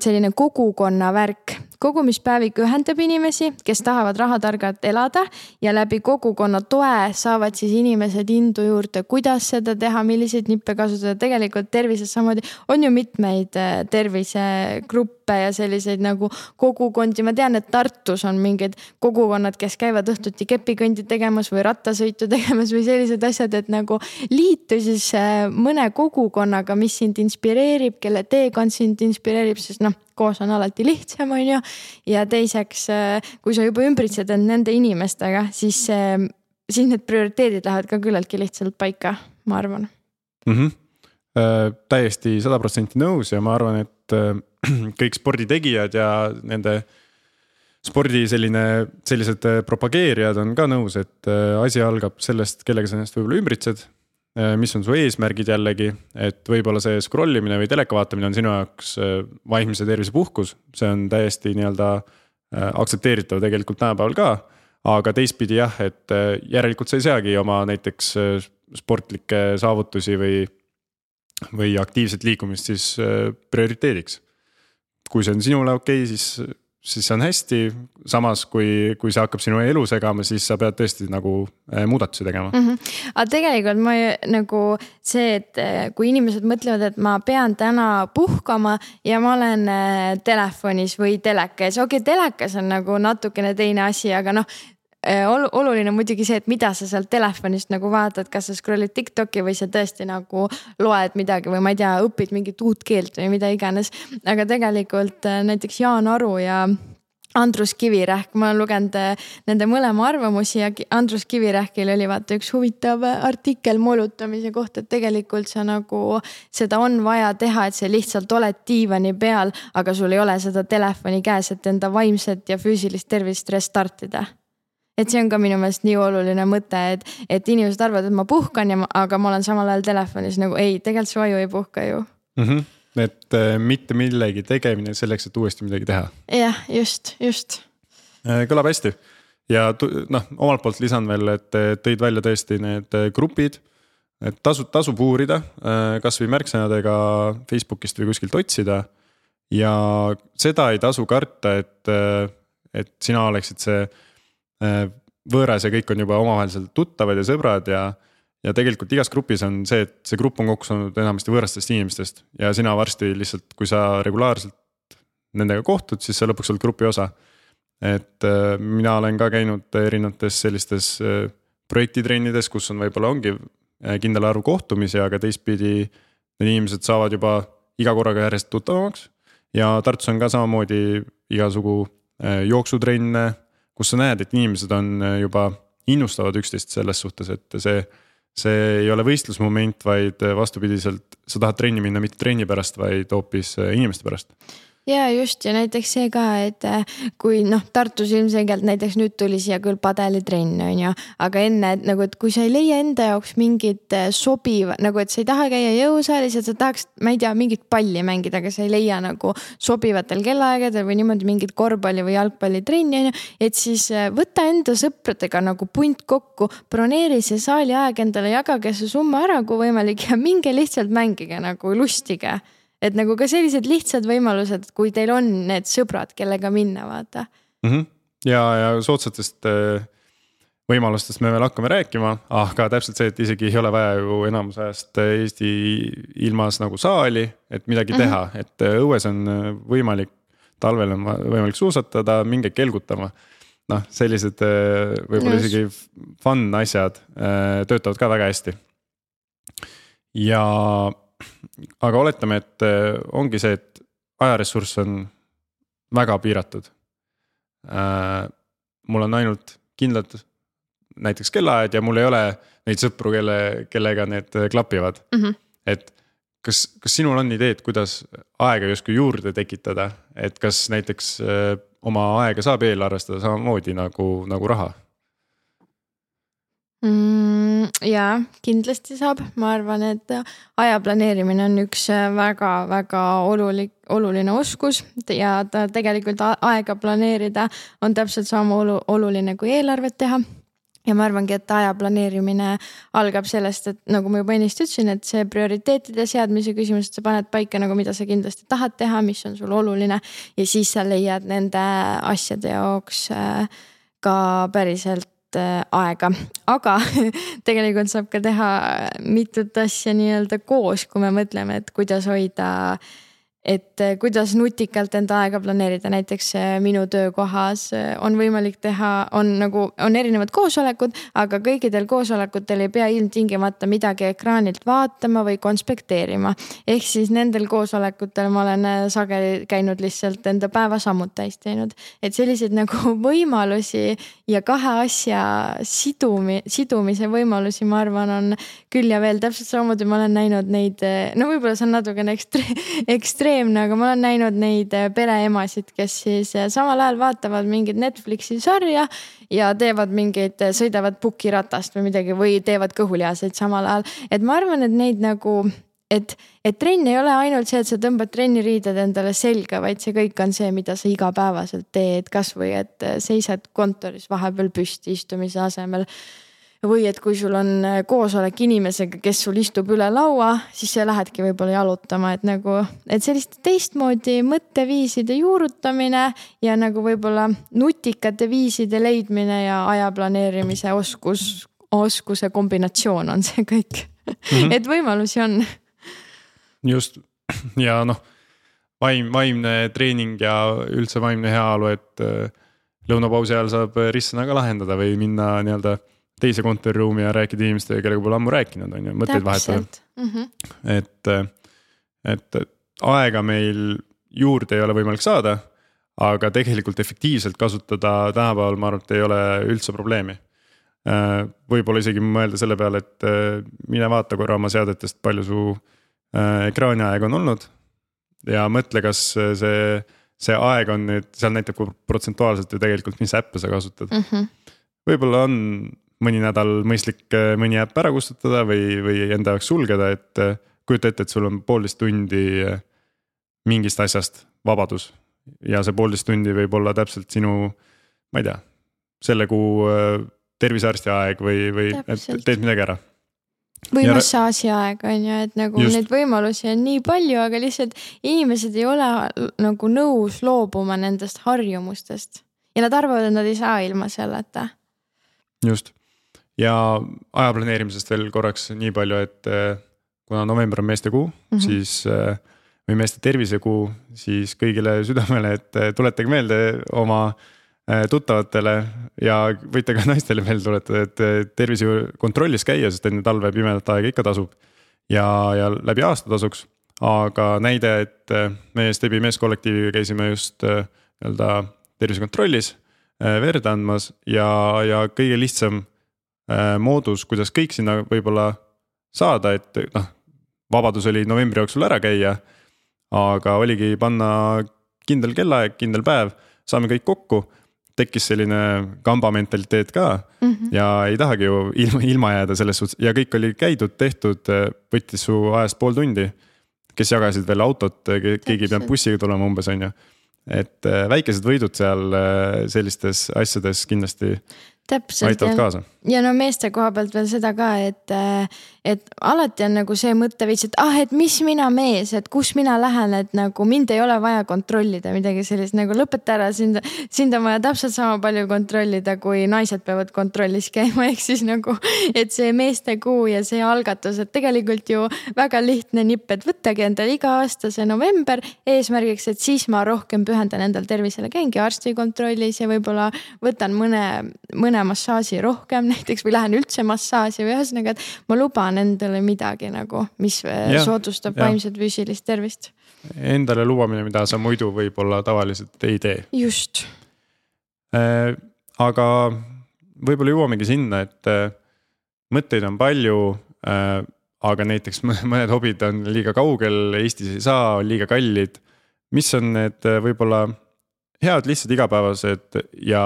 [SPEAKER 3] selline kogukonna värk kogumispäevik ühendab inimesi, kes tahavad rahatargalt elada ja läbi kogukonna toe saavad siis inimesed indu juurde, kuidas seda teha, milliseid nippe kasutada. tegelikult tervises samamoodi on ju mitmeid äh, tervisegruppe ja selliseid nagu kogukondi. ma tean, et Tartus on mingid kogukonnad, kes käivad õhtuti kepikõndi tegemas või rattasõitu tegemas või sellised asjad, et nagu liitu siis äh, mõne kogukonnaga, mis sind inspireerib, kelle teekond sind inspireerib, sest noh koos on alati lihtsam, on ju. ja teiseks, äh, kui sa juba ümbritsed end nende inimestega, siis, äh, siis need prioriteedid lähevad ka küllaltki lihtsalt paika, ma arvan
[SPEAKER 2] mm. -hmm. Äh, täiesti sada protsenti nõus ja ma arvan, et äh, [CLEARS THROAT] kõik sporditegijad ja nende spordi selline, sellised äh, propageerijad on ka nõus, et asi algab sellest, kellega sa ennast võib-olla ümbritsed mis on su eesmärgid jällegi, et võib-olla see scroll imine või teleka vaatamine on sinu jaoks äh, vaimse tervise puhkus, see on täiesti nii-öelda äh, aktsepteeritav tegelikult tänapäeval ka. aga teistpidi jah, et järelikult sa ei seagi oma näiteks sportlikke saavutusi või, või aktiivset liikumist siis prioriteediks. kui see on sinule okei okay,, siis siis on hästi, samas kui, kui see hakkab sinu elu segama, siis sa pead tõesti nagu äh, muudatusi tegema
[SPEAKER 3] mm. -hmm. aga tegelikult ma nagu see, et äh, kui inimesed mõtlevad, et ma pean täna puhkama ja ma olen äh, telefonis või teleka ees, okei okay,, telekas on nagu natukene teine asi, aga noh oluline muidugi see, et mida sa sealt telefonist nagu vaatad, kas sa scroll'id Tiktoki või sa tõesti nagu loed midagi või ma ei tea, õpid mingit uut keelt või mida iganes. aga tegelikult näiteks Jaan Aru ja Andrus Kivirähk, ma olen lugenud äh, nende mõlema arvamusi ja Andrus Kivirähkil oli vaata üks huvitav äh, artikkel molutamise kohta, et tegelikult sa nagu, seda on vaja teha, et sa lihtsalt oled diivani peal, aga sul ei ole seda telefoni käes, et enda vaimset ja füüsilist tervist restart ida et see on ka minu meelest nii oluline mõte, et, et inimesed arvavad, et ma puhkan ja ma, aga ma olen samal ajal telefonis nagu ei, tegelikult su aju ei puhka ju
[SPEAKER 2] mm. -hmm et äh, mitte millegi tegemine selleks, et uuesti midagi teha.
[SPEAKER 3] jah, just, just.
[SPEAKER 2] Äh, kõlab hästi ja noh, omalt poolt lisan veel, et tõid välja tõesti need äh, grupid. et tasub, tasub uurida kasvõi märksõnadega Facebookist või kuskilt otsida. ja seda ei tasu karta, et, et sina oleksid see võõras ja kõik on juba omavahel tuttavad ja sõbrad ja ja tegelikult igas grupis on see, et see grupp on kokku saanud enamasti võõrastest inimestest ja sina varsti lihtsalt, kui sa regulaarselt nendega kohtud, siis sa lõpuks oled grupi osa. et äh, mina olen ka käinud erinevates sellistes äh, projektitrennides, kus on võib-olla ongi äh, kindel arv kohtumisi, aga teistpidi. Need inimesed saavad juba iga korraga järjest tuttavamaks ja Tartus on ka samamoodi igasugu jooksutrenne, kus sa näed, et inimesed on juba innustavad üksteist selles suhtes, et see see ei ole võistlusmoment, vaid vastupidiselt, sa tahad trenni minna mitte trenni pärast, vaid hoopis inimeste pärast
[SPEAKER 3] ja just ja näiteks see ka, et äh, kui noh, Tartus ilmselgelt näiteks nüüd tuli siia küll padelitrenn on ju, aga enne et nagu, et kui sa ei leia enda jaoks mingit äh, sobiva nagu, et sa ei taha käia jõusaalis, et sa tahaks, ma ei tea, mingit palli mängida, aga sa ei leia nagu sobivatel kellaaegadel või niimoodi mingit korvpalli või jalgpallitrenni on ju. et siis äh, võta enda sõpradega nagu punt kokku, broneeri see saaliaeg endale, jagage see summa ära, kui võimalik ja minge lihtsalt mängige nagu lustige et nagu ka sellised lihtsad võimalused, kui teil on need sõbrad, kellega minna, vaata
[SPEAKER 2] mm. -hmm. ja, ja soodsatest äh, võimalustest me veel hakkame rääkima, aga täpselt see, et isegi ei ole vaja ju enamus ajast Eesti ilmas nagu saali, et midagi mm -hmm. teha, et äh, õues on äh, võimalik, talvel on võimalik suusatada, minge kelgutama noh, sellised võib-olla isegi fun asjad töötavad ka väga hästi. ja aga oletame, et äh, ongi see, et ajaressurss on väga piiratud. Äh, mul on ainult kindlad näiteks kellaajad ja mul ei ole neid sõpru, kelle, kellega need klapivad mm. -hmm. et kas, kas sinul on ideed, kuidas aega justkui juurde tekitada, et kas näiteks äh, oma aega saab eelarvestada samamoodi nagu, nagu raha?
[SPEAKER 3] Mm,? jaa, kindlasti saab, ma arvan, et aja planeerimine on üks väga-väga äh, oluline, oluline oskus. Ja ta tegelikult aega planeerida on täpselt sama olu, oluline kui eelarvet teha. Ja ma arvangi, et aja planeerimine algab sellest, et nagu ma juba ennist ütlesin, et see prioriteetide seadmise küsimus, et sa paned paika nagu, mida sa kindlasti tahad teha, mis on sul oluline. Ja siis sa leiad nende asjade jaoks äh, ka päriselt aega, aga [LAUGHS] tegelikult saab ka teha mitut asja nii-öelda koos, kui me mõtleme, et kuidas hoida et eh, kuidas nutikalt enda aega planeerida, näiteks eh, minu töökohas eh, on võimalik teha, on nagu, on erinevad koosolekud, aga kõikidel koosolekutel ei pea ilmtingimata midagi ekraanilt vaatama või konspekteerima. ehk siis nendel koosolekutel ma olen sageli käinud lihtsalt enda päevasammud täis teinud, et selliseid nagu [LAUGHS] võimalusi ja kahe asja sidumi, sidumise võimalusi, ma arvan, on küll ja veel täpselt samamoodi ma olen näinud neid, no võib-olla see on natukene ekstre-, [LAUGHS] ekstreemne ekstreemne, aga ma olen näinud neid äh, pereemasid, kes siis äh, samal ajal vaatavad mingit Netflixi sarja ja teevad mingeid, äh, sõidavad pukiratast või midagi või teevad kõhulihaseid samal ajal. et ma arvan, et neid nagu et, et trenn ei ole ainult see, et sa tõmbad trenniriided endale selga, vaid see kõik on see, mida sa igapäevaselt teed, kasvõi et seisad kontoris vahepeal püsti istumise asemel või et kui sul on äh, koosolek inimesega, kes sul istub üle laua, siis sa lähedki võib-olla jalutama, et nagu, et selliste teistmoodi mõtteviiside juurutamine ja nagu võib-olla nutikate viiside leidmine ja aja planeerimise oskus, oskuse kombinatsioon on see kõik mm. -hmm. et võimalusi on.
[SPEAKER 2] just ja noh, vaim, vaimne treening ja üldse vaimne heaolu, et äh, lõunapausi ajal saab ristsõna ka lahendada või minna nii-öelda teise kontoriruumi ja rääkida inimestega, kellega pole ammu rääkinud, on ju, mõtteid vahetada mm. -hmm. et, et aega meil juurde ei ole võimalik saada. aga tegelikult efektiivselt kasutada tänapäeval, ma arvan, et ei ole üldse probleemi. Võib-olla isegi mõelda selle peale, et mine vaata korra oma seadetest, palju su äh, ekraaniaeg on olnud. ja mõtle, kas see, see aeg on nüüd, seal näitab ka protsentuaalselt ju tegelikult, mis äppe sa kasutad mm. -hmm. võib-olla on mõni nädal mõistlik mõni äpp ära kustutada või, või enda jaoks sulgeda, et kujuta ette, et sul on poolteist tundi mingist asjast vabadus. ja see poolteist tundi võib olla täpselt sinu, ma ei tea, selle kuu tervisearsti aeg või, või teed midagi ära.
[SPEAKER 3] või ja... massaaži aeg on ju, et nagu Just. neid võimalusi on nii palju, aga lihtsalt inimesed ei ole nagu nõus loobuma nendest harjumustest ja nad arvavad, et nad ei saa ilma selleta.
[SPEAKER 2] just ja aja planeerimisest veel korraks nii palju, et eh, kuna november on meestekuu mm, -hmm. siis eh, või meeste tervisekuu, siis kõigile südamele, et eh, tuletage meelde oma tuttavatele ja võite ka [LAUGHS] naistele meelde tuletada, et tervisekontrollis käia, sest enne talve pimedat aega ikka tasub. ja, ja läbi aasta tasuks, aga näide, et meie Stebi meeskollektiiviga käisime just nii-öelda tervisekontrollis verd andmas ja, ja kõige lihtsam moodus, kuidas kõik sinna võib-olla saada, et noh, vabadus oli novembri jooksul ära käia. aga oligi panna kindel kellaaeg, kindel päev, saame kõik kokku tekkis selline kamba mentaliteet ka mm. -hmm. ja ei tahagi ju ilma, ilma jääda selles suhtes ja kõik oli käidud, tehtud, võttis su ajast pool tundi. kes jagasid veel autot, keegi ei pidanud bussiga tulema umbes, on ju. et äh, väikesed võidud seal äh, sellistes asjades kindlasti
[SPEAKER 3] täpselt.
[SPEAKER 2] aitavad kaasa.
[SPEAKER 3] ja no meeste koha pealt veel seda ka, et, et alati on nagu see mõtteviis, et ah, et mis mina mees, et kus mina lähen, et nagu mind ei ole vaja kontrollida, midagi sellist nagu lõpeta ära, sind, sind on vaja täpselt sama palju kontrollida, kui naised peavad kontrollis käima, [LAUGHS] ehk siis nagu, et see meestekuu ja see algatus, et tegelikult ju väga lihtne nipp, et võttage endale iga aasta see november eesmärgiks, et siis ma rohkem pühendan endale tervisele, käingi arstikontrollis ja võib-olla võtan mõne, mõne mõne massaaži rohkem näiteks või lähen üldse massaaži või ühesõnaga, et ma luban endale midagi nagu, mis ja, soodustab ja. vaimset füüsilist tervist.
[SPEAKER 2] Endale lubamine, mida sa muidu võib-olla tavaliselt ei tee.
[SPEAKER 3] just
[SPEAKER 2] äh,. aga võib-olla jõuamegi sinna, et äh, mõtteid on palju äh, aga näiteks mõned hobid on liiga kaugel, Eestis ei saa, on liiga kallid. mis on need äh, võib-olla head, lihtsad igapäevased ja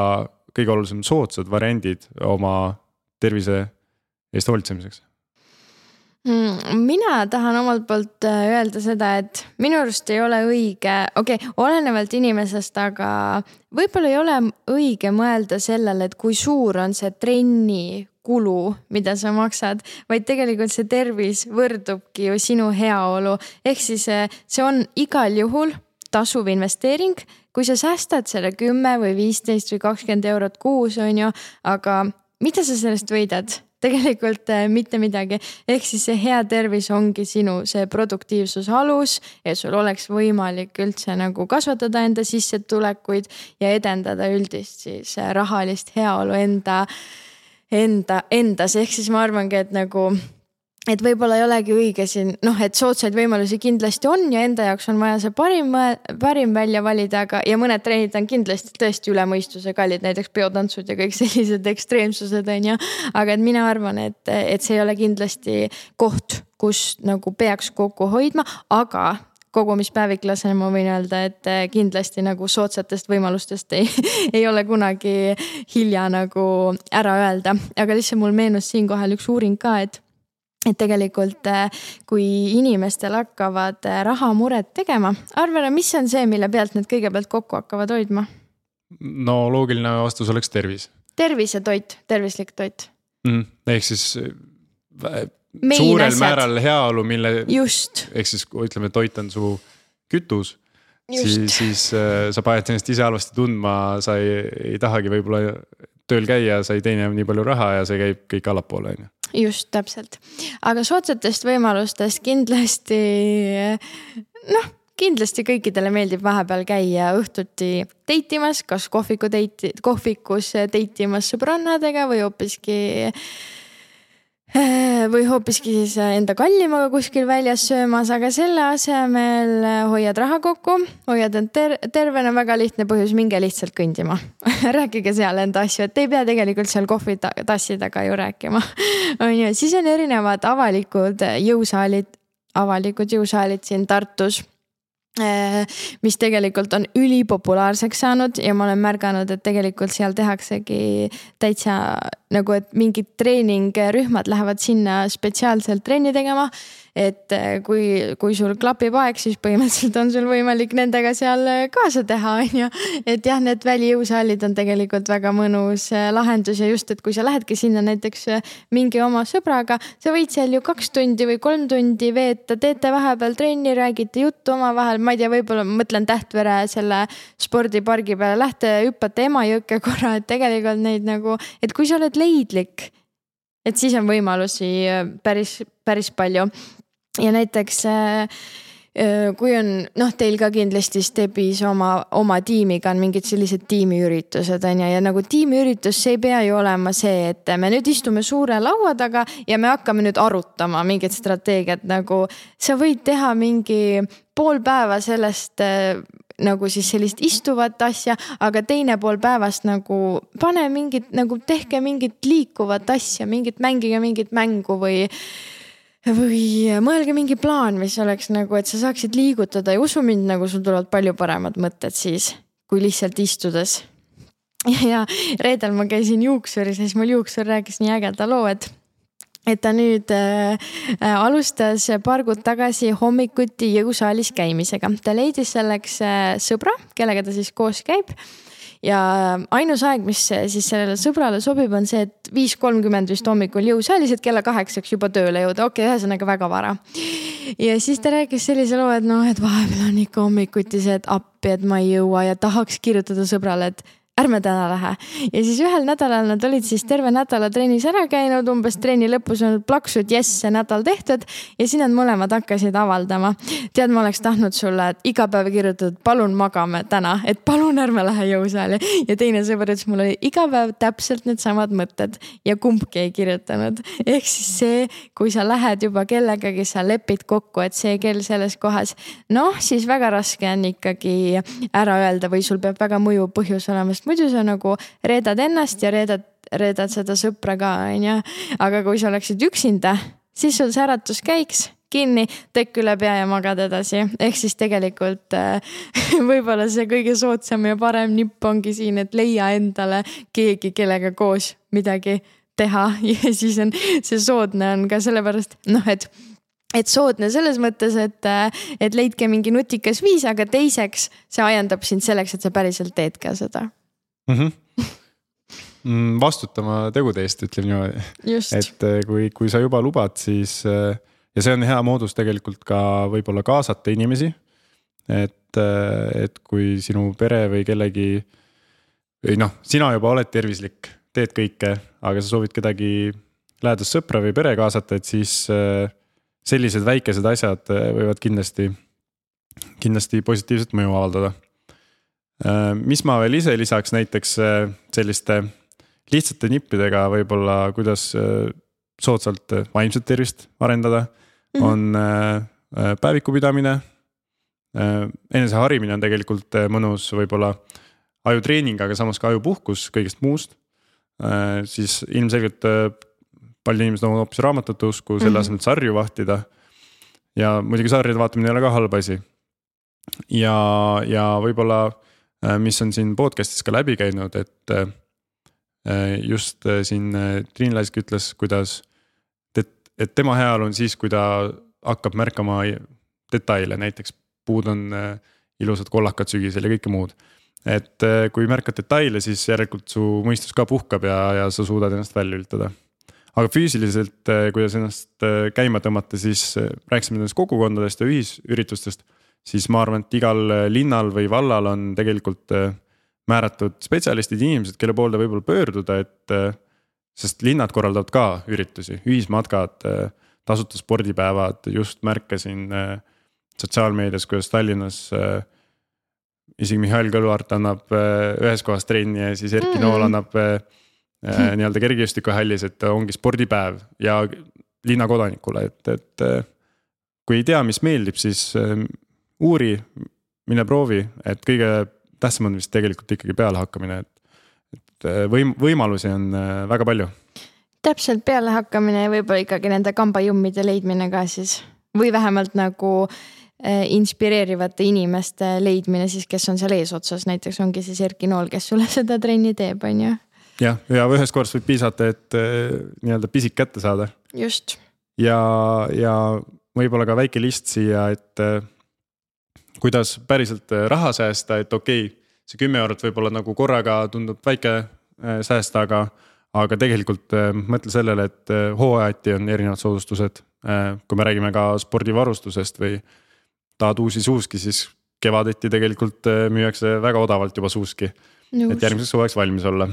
[SPEAKER 2] kõige olulisem soodsad variandid oma tervise eest hoolitsemiseks?
[SPEAKER 3] Mm, mina tahan omalt poolt äh, öelda seda, et minu arust ei ole õige, okei okay,, olenevalt inimesest, aga võib-olla ei ole õige mõelda sellele, et kui suur on see trenni kulu, mida sa maksad, vaid tegelikult see tervis võrdubki ju sinu heaolu. ehk siis äh, see on igal juhul tasuv investeering. Kui sa säästad selle kümme või viisteist või kakskümmend eurot kuus, on ju, aga mida sa sellest võidad? [LAUGHS] tegelikult äh, mitte midagi, ehk siis see hea tervis ongi sinu see produktiivsuse alus, et sul oleks võimalik üldse nagu kasvatada enda sissetulekuid ja edendada üldist siis äh, rahalist heaolu enda, enda, endas, ehk siis ma arvangi, et nagu et võib-olla ei olegi õige siin noh, et soodsaid võimalusi kindlasti on ja enda jaoks on vaja see parim, parim välja valida, aga ja mõned trennid on kindlasti tõesti üle mõistuse kallid, näiteks peotantsud ja kõik [LAUGHS] sellised ekstreemsused on ju. aga et mina arvan, et, et see ei ole kindlasti koht, kus nagu peaks kokku hoidma, aga kogumispäeviklasena ma võin öelda, et kindlasti nagu soodsatest võimalustest ei, [LAUGHS] ei ole kunagi hilja nagu ära öelda, aga lihtsalt mul meenus siinkohal üks uuring ka, et et tegelikult, äh, kui inimestel hakkavad äh, rahamured tegema, arva ära, mis on see, mille pealt nad kõigepealt kokku hakkavad hoidma?
[SPEAKER 2] no loogiline vastus oleks tervis.
[SPEAKER 3] tervis ja toit, tervislik toit
[SPEAKER 2] mm,. ehk siis äh, Mein suurel asjad. määral heaolu, mille.
[SPEAKER 3] just.
[SPEAKER 2] ehk siis ütleme, toit on su kütus. siis, siis äh, sa paned ennast ise halvasti tundma, sa ei, ei tahagi võib-olla tööl käia, sa ei teeni nii palju raha ja see käib kõik allapoole, on ju
[SPEAKER 3] just täpselt, aga soodsatest võimalustest kindlasti noh kindlasti kõikidele meeldib vahepeal käia õhtuti date imas, kas kohviku date, kohvikus date imas sõbrannadega või hoopiski [LAUGHS] või hoopiski siis enda kallimaga kuskil väljas söömas, aga selle asemel hoiad raha kokku, hoiad end ter tervena, väga lihtne põhjus, minge lihtsalt kõndima [LAUGHS] rääkige seal enda asju, et ei pea tegelikult seal kohvitassi taga ju rääkima. [LAUGHS] on ju, siis on erinevad avalikud jõusaalid, avalikud jõusaalid siin Tartus Äh, mis tegelikult on ülipopulaarseks saanud ja ma olen märganud, et tegelikult seal tehaksegi täitsa nagu, et mingid treeningrühmad lähevad sinna spetsiaalselt trenni tegema et äh, kui, kui sul klapib aeg, siis põhimõtteliselt on sul võimalik nendega seal äh, kaasa teha, [LAUGHS] on ju. et jah, need välijõusaalid on tegelikult väga mõnus äh, lahendus ja just, et kui sa lähedki sinna näiteks mingi oma sõbraga, sa võid seal ju kaks tundi või kolm tundi veeta, teete vahepeal trenni, räägite juttu omavahel, ma ei tea, võib-olla mõtlen Tähtvere selle spordipargi peale, lähte hüppate Emajõkke korra, et tegelikult neid nagu, et kui sa oled leidlik et siis on võimalusi päris, päris palju ja näiteks äh, äh, kui on noh, teil ka kindlasti Stepis oma, oma tiimiga on mingid sellised tiimiüritused on ju, ja nagu tiimiüritus, see ei pea ju olema see, et me nüüd istume suure laua taga ja me hakkame nüüd arutama mingit strateegiat nagu. sa võid teha mingi pool päeva sellest äh, nagu siis sellist istuvat asja, aga teine pool päevast nagu pane mingit nagu tehke mingit liikuvat asja, mingit mängige mingit mängu või või mõelge mingi plaan, mis oleks nagu, et sa saaksid liigutada ja usu mind, nagu sul tulevad palju paremad mõtted siis, kui lihtsalt istudes. [LAUGHS] ja reedel ma käisin juuksuris ja siis mul juuksur rääkis nii ägeda loo, et et ta nüüd äh, äh, alustas paar kuud tagasi hommikuti jõusaalis käimisega. ta leidis selleks äh, sõbra, kellega ta siis koos käib ja ainus aeg, mis siis sellele sõbrale sobib, on see, et viis kolmkümmend vist hommikul jõusaalis, et kella kaheksaks juba tööle jõuda, okei okay,, ühesõnaga väga vara. ja siis ta rääkis sellise loo, et noh, et vahepeal on ikka hommikuti see, et appi, et ma ei jõua ja tahaks kirjutada sõbrale, et ärme täna lähe. ja siis ühel nädalal nad olid siis terve nädala trennis ära käinud, umbes trenni lõpus olnud plaksud, jess, see nädal tehtud. ja siis nad mõlemad hakkasid avaldama. tead, ma oleks tahtnud sulle iga päev kirjutada, palun magame täna, et palun ärme lähe jõusaali. ja teine sõber ütles, mul oli iga päev täpselt needsamad mõtted ja kumbki ei kirjutanud. ehk siis see, kui sa lähed juba kellegagi, sa lepid kokku, et see kell selles kohas, noh, siis väga raske on ikkagi ära öelda või sul peab väga mõjuv põhjus olema, sest sest muidu sa nagu reedad ennast ja reedad, reedad seda sõpra ka, onju. aga kui sa oleksid üksinda, siis sul see äratus käiks kinni, tekk üle pea ja magad edasi. ehk siis tegelikult äh, [LAUGHS] võib-olla see kõige soodsam ja parem nipp ongi siin, et leia endale keegi, kellega koos midagi teha [LAUGHS] ja siis on see soodne on ka sellepärast noh, et et soodne selles mõttes, et, äh, et leidke mingi nutikas viis, aga teiseks see ajendab sind selleks, et sa päriselt teed ka seda.
[SPEAKER 2] Mm. -hmm. vastutama tegude eest, ütleme niimoodi. et äh, kui, kui sa juba lubad, siis äh, ja see on hea moodus tegelikult ka võib-olla kaasata inimesi. et, äh, et kui sinu pere või kellegi või noh, sina juba oled tervislik, teed kõike, aga sa soovid kedagi lähedast sõpra või pere kaasata, et siis sellised väikesed asjad võivad kindlasti, kindlasti positiivset mõju avaldada mis ma veel ise lisaks näiteks äh, selliste lihtsate nippidega võib-olla, kuidas äh, soodsalt vaimset tervist arendada mm, -hmm. on päevikupidamine. eneseharimine on tegelikult mõnus võib-olla ajutreening, aga samas ka ajupuhkus kõigest muust. siis ilmselgelt paljud inimesed on hoopis raamatute usku selle mm -hmm. asemel, et sarju vahtida. ja muidugi sarjade vaatamine ei ole ka halb asi. ja, ja võib-olla Äh, mis on siin podcast'is ka läbi käinud, et äh, just äh, siin Triin Lask ütles, kuidas, et, et tema heaolu on siis, kui ta hakkab märkama detaile, näiteks puud on ilusad kollakad sügisel ja kõike muud. et kui märkad detaile, siis järelikult su mõistus ka puhkab ja, ja sa suudad ennast välja lülitada. aga füüsiliselt, kuidas ennast käima tõmmata, siis rääkisime nendest kogukondadest ja ühisüritustest siis ma arvan, et igal äh, linnal või vallal on tegelikult äh, määratud spetsialistid, inimesed, kelle poolde võib-olla pöörduda, et. Äh, sest linnad korraldavad ka üritusi, ühismatkad, tasuta spordipäevad, just märkasin sotsiaalmeedias, kuidas Tallinnas isegi Mihhail Kõlvart annab ühes kohas trenni ja siis Erki mm. Nool annab hmm. nii-öelda kergejõustikuhallis, et ongi spordipäev ja linnakodanikule, et, et kui ei tea, mis meeldib, siis uuri, mine proovi, et kõige tähtsam on vist tegelikult ikkagi pealehakkamine, et, et võim-, võimalusi on väga palju
[SPEAKER 3] täpselt pealehakkamine ja võib-olla ikkagi nende kambajummide leidmine ka siis või vähemalt nagu äh, inspireerivate inimeste leidmine siis, kes on seal eesotsas, näiteks ongi siis Erki Nool, kes sulle [LAUGHS] seda trenni teeb, on ju.
[SPEAKER 2] jah, ja ühest korrast võib piisata, et äh, nii-öelda pisik kätte saada.
[SPEAKER 3] just.
[SPEAKER 2] ja, ja võib-olla ka väike list siia, et äh, kuidas päriselt raha säästa, et okei okay,, see kümme eurot võib-olla nagu korraga tundub väike säästa, aga aga tegelikult mõtle sellele, et hooajati on erinevad soodustused Äh, kui me räägime ka spordivarustusest või tahad uusi suuski, siis kevadeti tegelikult äh, müüakse väga odavalt juba suuski. et järgmiseks suveks valmis olla.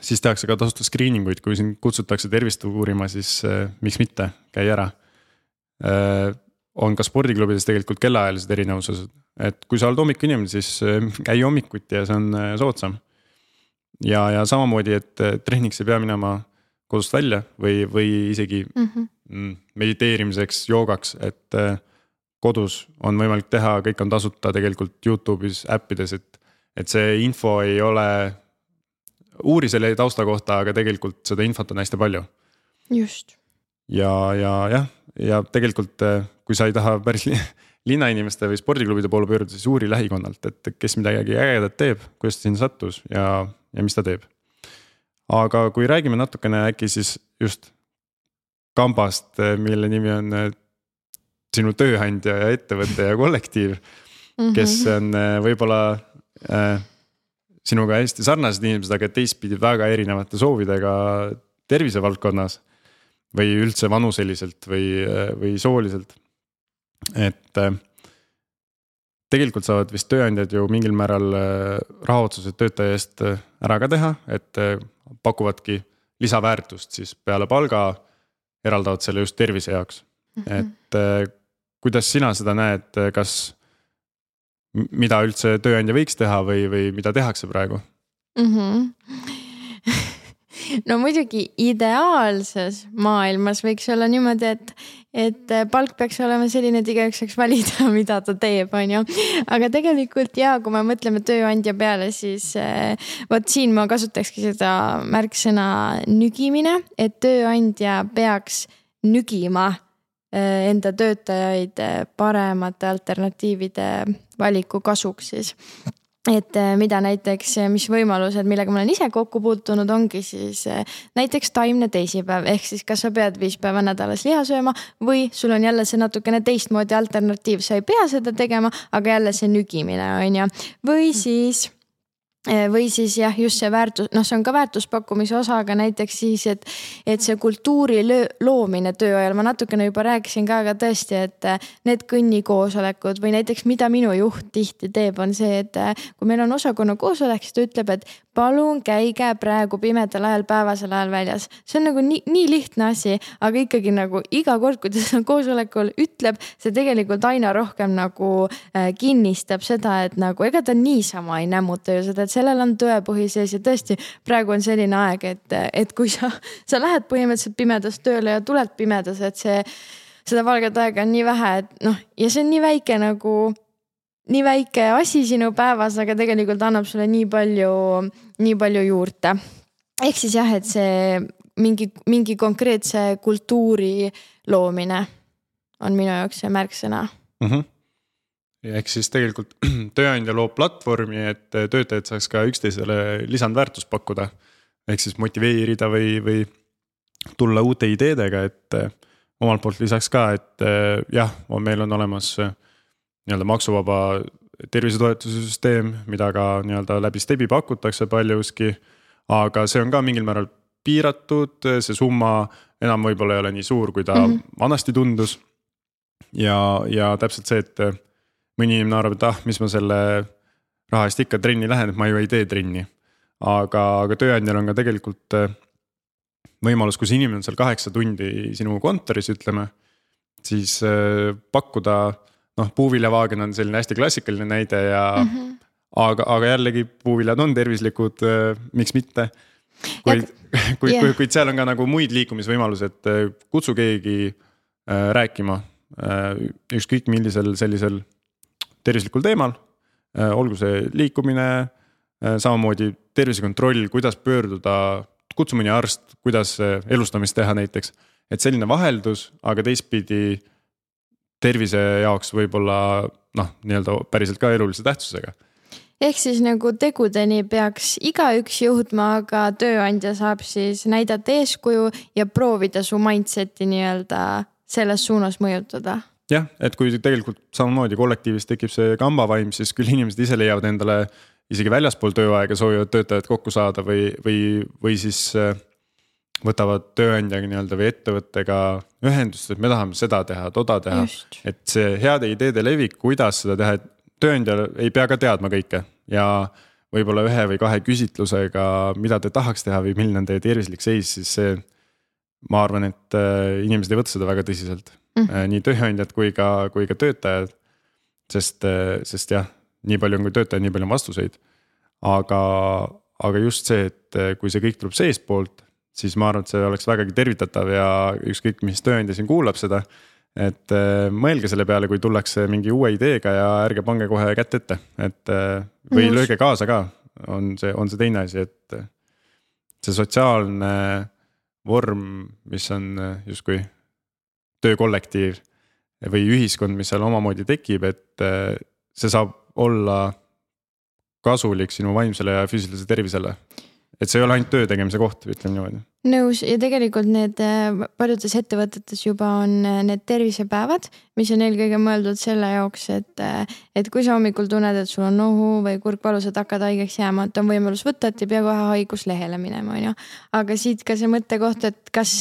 [SPEAKER 2] siis tehakse ka tasuta screening uid, kui sind kutsutakse tervist uurima, siis äh, miks mitte, käi ära äh,. On ka spordiklubides tegelikult kellaajalised erinevused, et kui sa oled hommikuinimene, siis äh, käi hommikuti ja see on äh, soodsam. ja, ja samamoodi, et trenniks ei pea minema kodust välja või, või isegi mhm. mm -hmm. mediteerimiseks, joogaks, et kodus on võimalik teha, kõik on tasuta tegelikult Youtube'is, äppides, et, et see info ei ole. uuri selle tausta kohta, aga tegelikult seda infot on hästi palju.
[SPEAKER 3] just.
[SPEAKER 2] ja, ja jah, ja tegelikult, kui sa ei taha päris linnainimeste või spordiklubide poole pöörduda, siis uuri lähikonnalt, et kes midagi ägedat teeb, kuidas ta sinna sattus ja, ja mis ta teeb aga kui räägime natukene äkki siis just kambast, mille nimi on sinu tööandja ja ettevõte ja kollektiiv mm, -hmm. kes on võib-olla äh, sinuga hästi sarnased inimesed, aga teistpidi väga erinevate soovidega tervisevaldkonnas. või üldse vanuseliselt või, äh, või sooliselt. Et äh, tegelikult saavad vist tööandjad ju mingil määral rahaotsused töötaja eest ära ka teha, et pakuvadki lisaväärtust siis peale palga, eraldavad selle just tervise jaoks mm. -hmm. et äh, kuidas sina seda näed, kas, mida üldse tööandja võiks teha või, või mida tehakse praegu mm? -hmm [LAUGHS]
[SPEAKER 3] no muidugi ideaalses maailmas võiks olla niimoodi, et, et palk peaks olema selline, et igaüks saaks valida, [LAUGHS] mida ta teeb, on ju. aga tegelikult ja kui me mõtleme tööandja peale, siis eh, vot siin ma kasutakski seda märksõna nügimine, et tööandja peaks nügima eh, enda töötajaid eh, paremate alternatiivide valiku kasuks siis et äh, mida näiteks, äh, mis võimalused, millega ma olen ise kokku puutunud, ongi siis äh, näiteks taimne teisipäev, ehk siis kas sa pead viis päeva nädalas liha sööma või sul on jälle see natukene teistmoodi alternatiiv, sa ei pea seda tegema, aga jälle see nügimine on ju, või siis Eh, või siis jah, just see väärtus, noh, see on ka väärtuspakkumise osa, aga näiteks siis, et, et see kultuuri loomine töö ajal, ma natukene juba rääkisin ka, aga tõesti, et eh, need kõnnikoosolekud või näiteks, mida minu juht tihti teeb, on see, et eh, kui meil on osakonna koosolek, siis ta ütleb, et palun käige praegu pimedal ajal, päevasel ajal väljas. see on nagu nii, nii lihtne asi, aga ikkagi nagu iga kord, kui ta seda koosolekul ütleb, see tegelikult aina rohkem nagu äh, kinnistab seda, et nagu ega ta niisama ei nämmuta ju seda, et sellel on tõepõhi sees ja tõesti praegu on selline aeg, et, et kui sa, sa lähed põhimõtteliselt pimedas tööle ja tuled pimedas, et see, seda valget aega on nii vähe, et noh, ja see on nii väike nagu nii väike asi sinu päevas, aga tegelikult annab sulle nii palju, nii palju juurde. ehk siis jah, et see mingi, mingi konkreetse kultuuri loomine on minu jaoks see märksõna mm.
[SPEAKER 2] -hmm. ehk siis tegelikult [CLEARS THROAT] tööandja loob platvormi, et töötajad saaks ka üksteisele lisandväärtust pakkuda. ehk siis motiveerida või, või tulla uute ideedega, et omalt poolt lisaks ka, et jah, meil on olemas nii-öelda maksuvaba tervisetoetuse süsteem, mida ka nii-öelda läbi Stebi pakutakse paljuski. aga see on ka mingil määral piiratud, see summa enam võib-olla ei ole nii suur, kui ta mm -hmm. vanasti tundus. ja, ja täpselt see, et mõni inimene arvab, et ah, mis ma selle raha eest ikka trenni lähen, et ma ju ei tee trenni. aga, aga tööandjal on ka tegelikult võimalus, kui see inimene on seal kaheksa tundi sinu kontoris, ütleme. siis pakkuda noh, puuviljavaagen on selline hästi klassikaline näide ja mm. -hmm. aga, aga jällegi puuviljad on tervislikud, äh, miks mitte. kuid, [LAUGHS] kuid yeah., kuid seal on ka nagu muid liikumisvõimalusi, et äh, kutsu keegi äh, rääkima ükskõik millisel sellisel tervislikul teemal olgu see liikumine samamoodi tervisekontroll, kuidas pöörduda, kutsu mõni arst, kuidas elustamist teha näiteks. et selline vaheldus, aga teistpidi tervise jaoks võib-olla noh, nii-öelda päriselt ka elulise tähtsusega
[SPEAKER 3] ehk siis nagu tegudeni peaks igaüks jõudma, aga tööandja saab siis näidata eeskuju ja proovida su mindset'i nii-öelda selles suunas mõjutada.
[SPEAKER 2] jah, et kui tegelikult samamoodi kollektiivis tekib see kambavaim, siis küll inimesed ise leiavad endale isegi väljaspool tööaega soovivad töötajad kokku saada või, või, või siis äh, võtavad tööandjaga nii-öelda või ettevõttega ühendust, et me tahame seda teha, toda teha. et see heade ideede levik, kuidas seda teha, et tööandja ei pea ka teadma kõike ja võib-olla ühe või kahe küsitlusega, mida te tahaks teha või milline on teie tervislik seis, siis see. ma arvan, et äh, inimesed ei võta seda väga tõsiselt mm., nii tööandjad kui ka, kui ka töötajad. sest, äh, sest jah, nii palju on kui töötajaid, nii palju on vastuseid. aga, aga just see, et kui see kõik tuleb seestpoolt, siis ma arvan, et see oleks vägagi tervitatav ja ükskõik, mis tööandja siin kuulab seda et äh, mõelge selle peale, kui tullakse mingi uue ideega ja ärge pange kohe kätt ette, et äh, või Just. lööge kaasa ka, on see, on see teine asi, et. Äh, see sotsiaalne vorm, mis on justkui töökollektiiv või ühiskond, mis seal omamoodi tekib, et see saab olla kasulik sinu vaimsele ja füüsilisele tervisele et see ei ole ainult töö tegemise koht, ütleme niimoodi.
[SPEAKER 3] nõus ja tegelikult need äh, paljudes ettevõtetes juba on äh, need tervisepäevad, mis on eelkõige mõeldud selle jaoks, et, äh, et kui sa hommikul tunned, et sul on nohu või kurk valus, et hakkad haigeks jääma, et on võimalus võtta, et ei pea kohe haiguslehele minema, on ju. aga siit ka see mõttekoht, et kas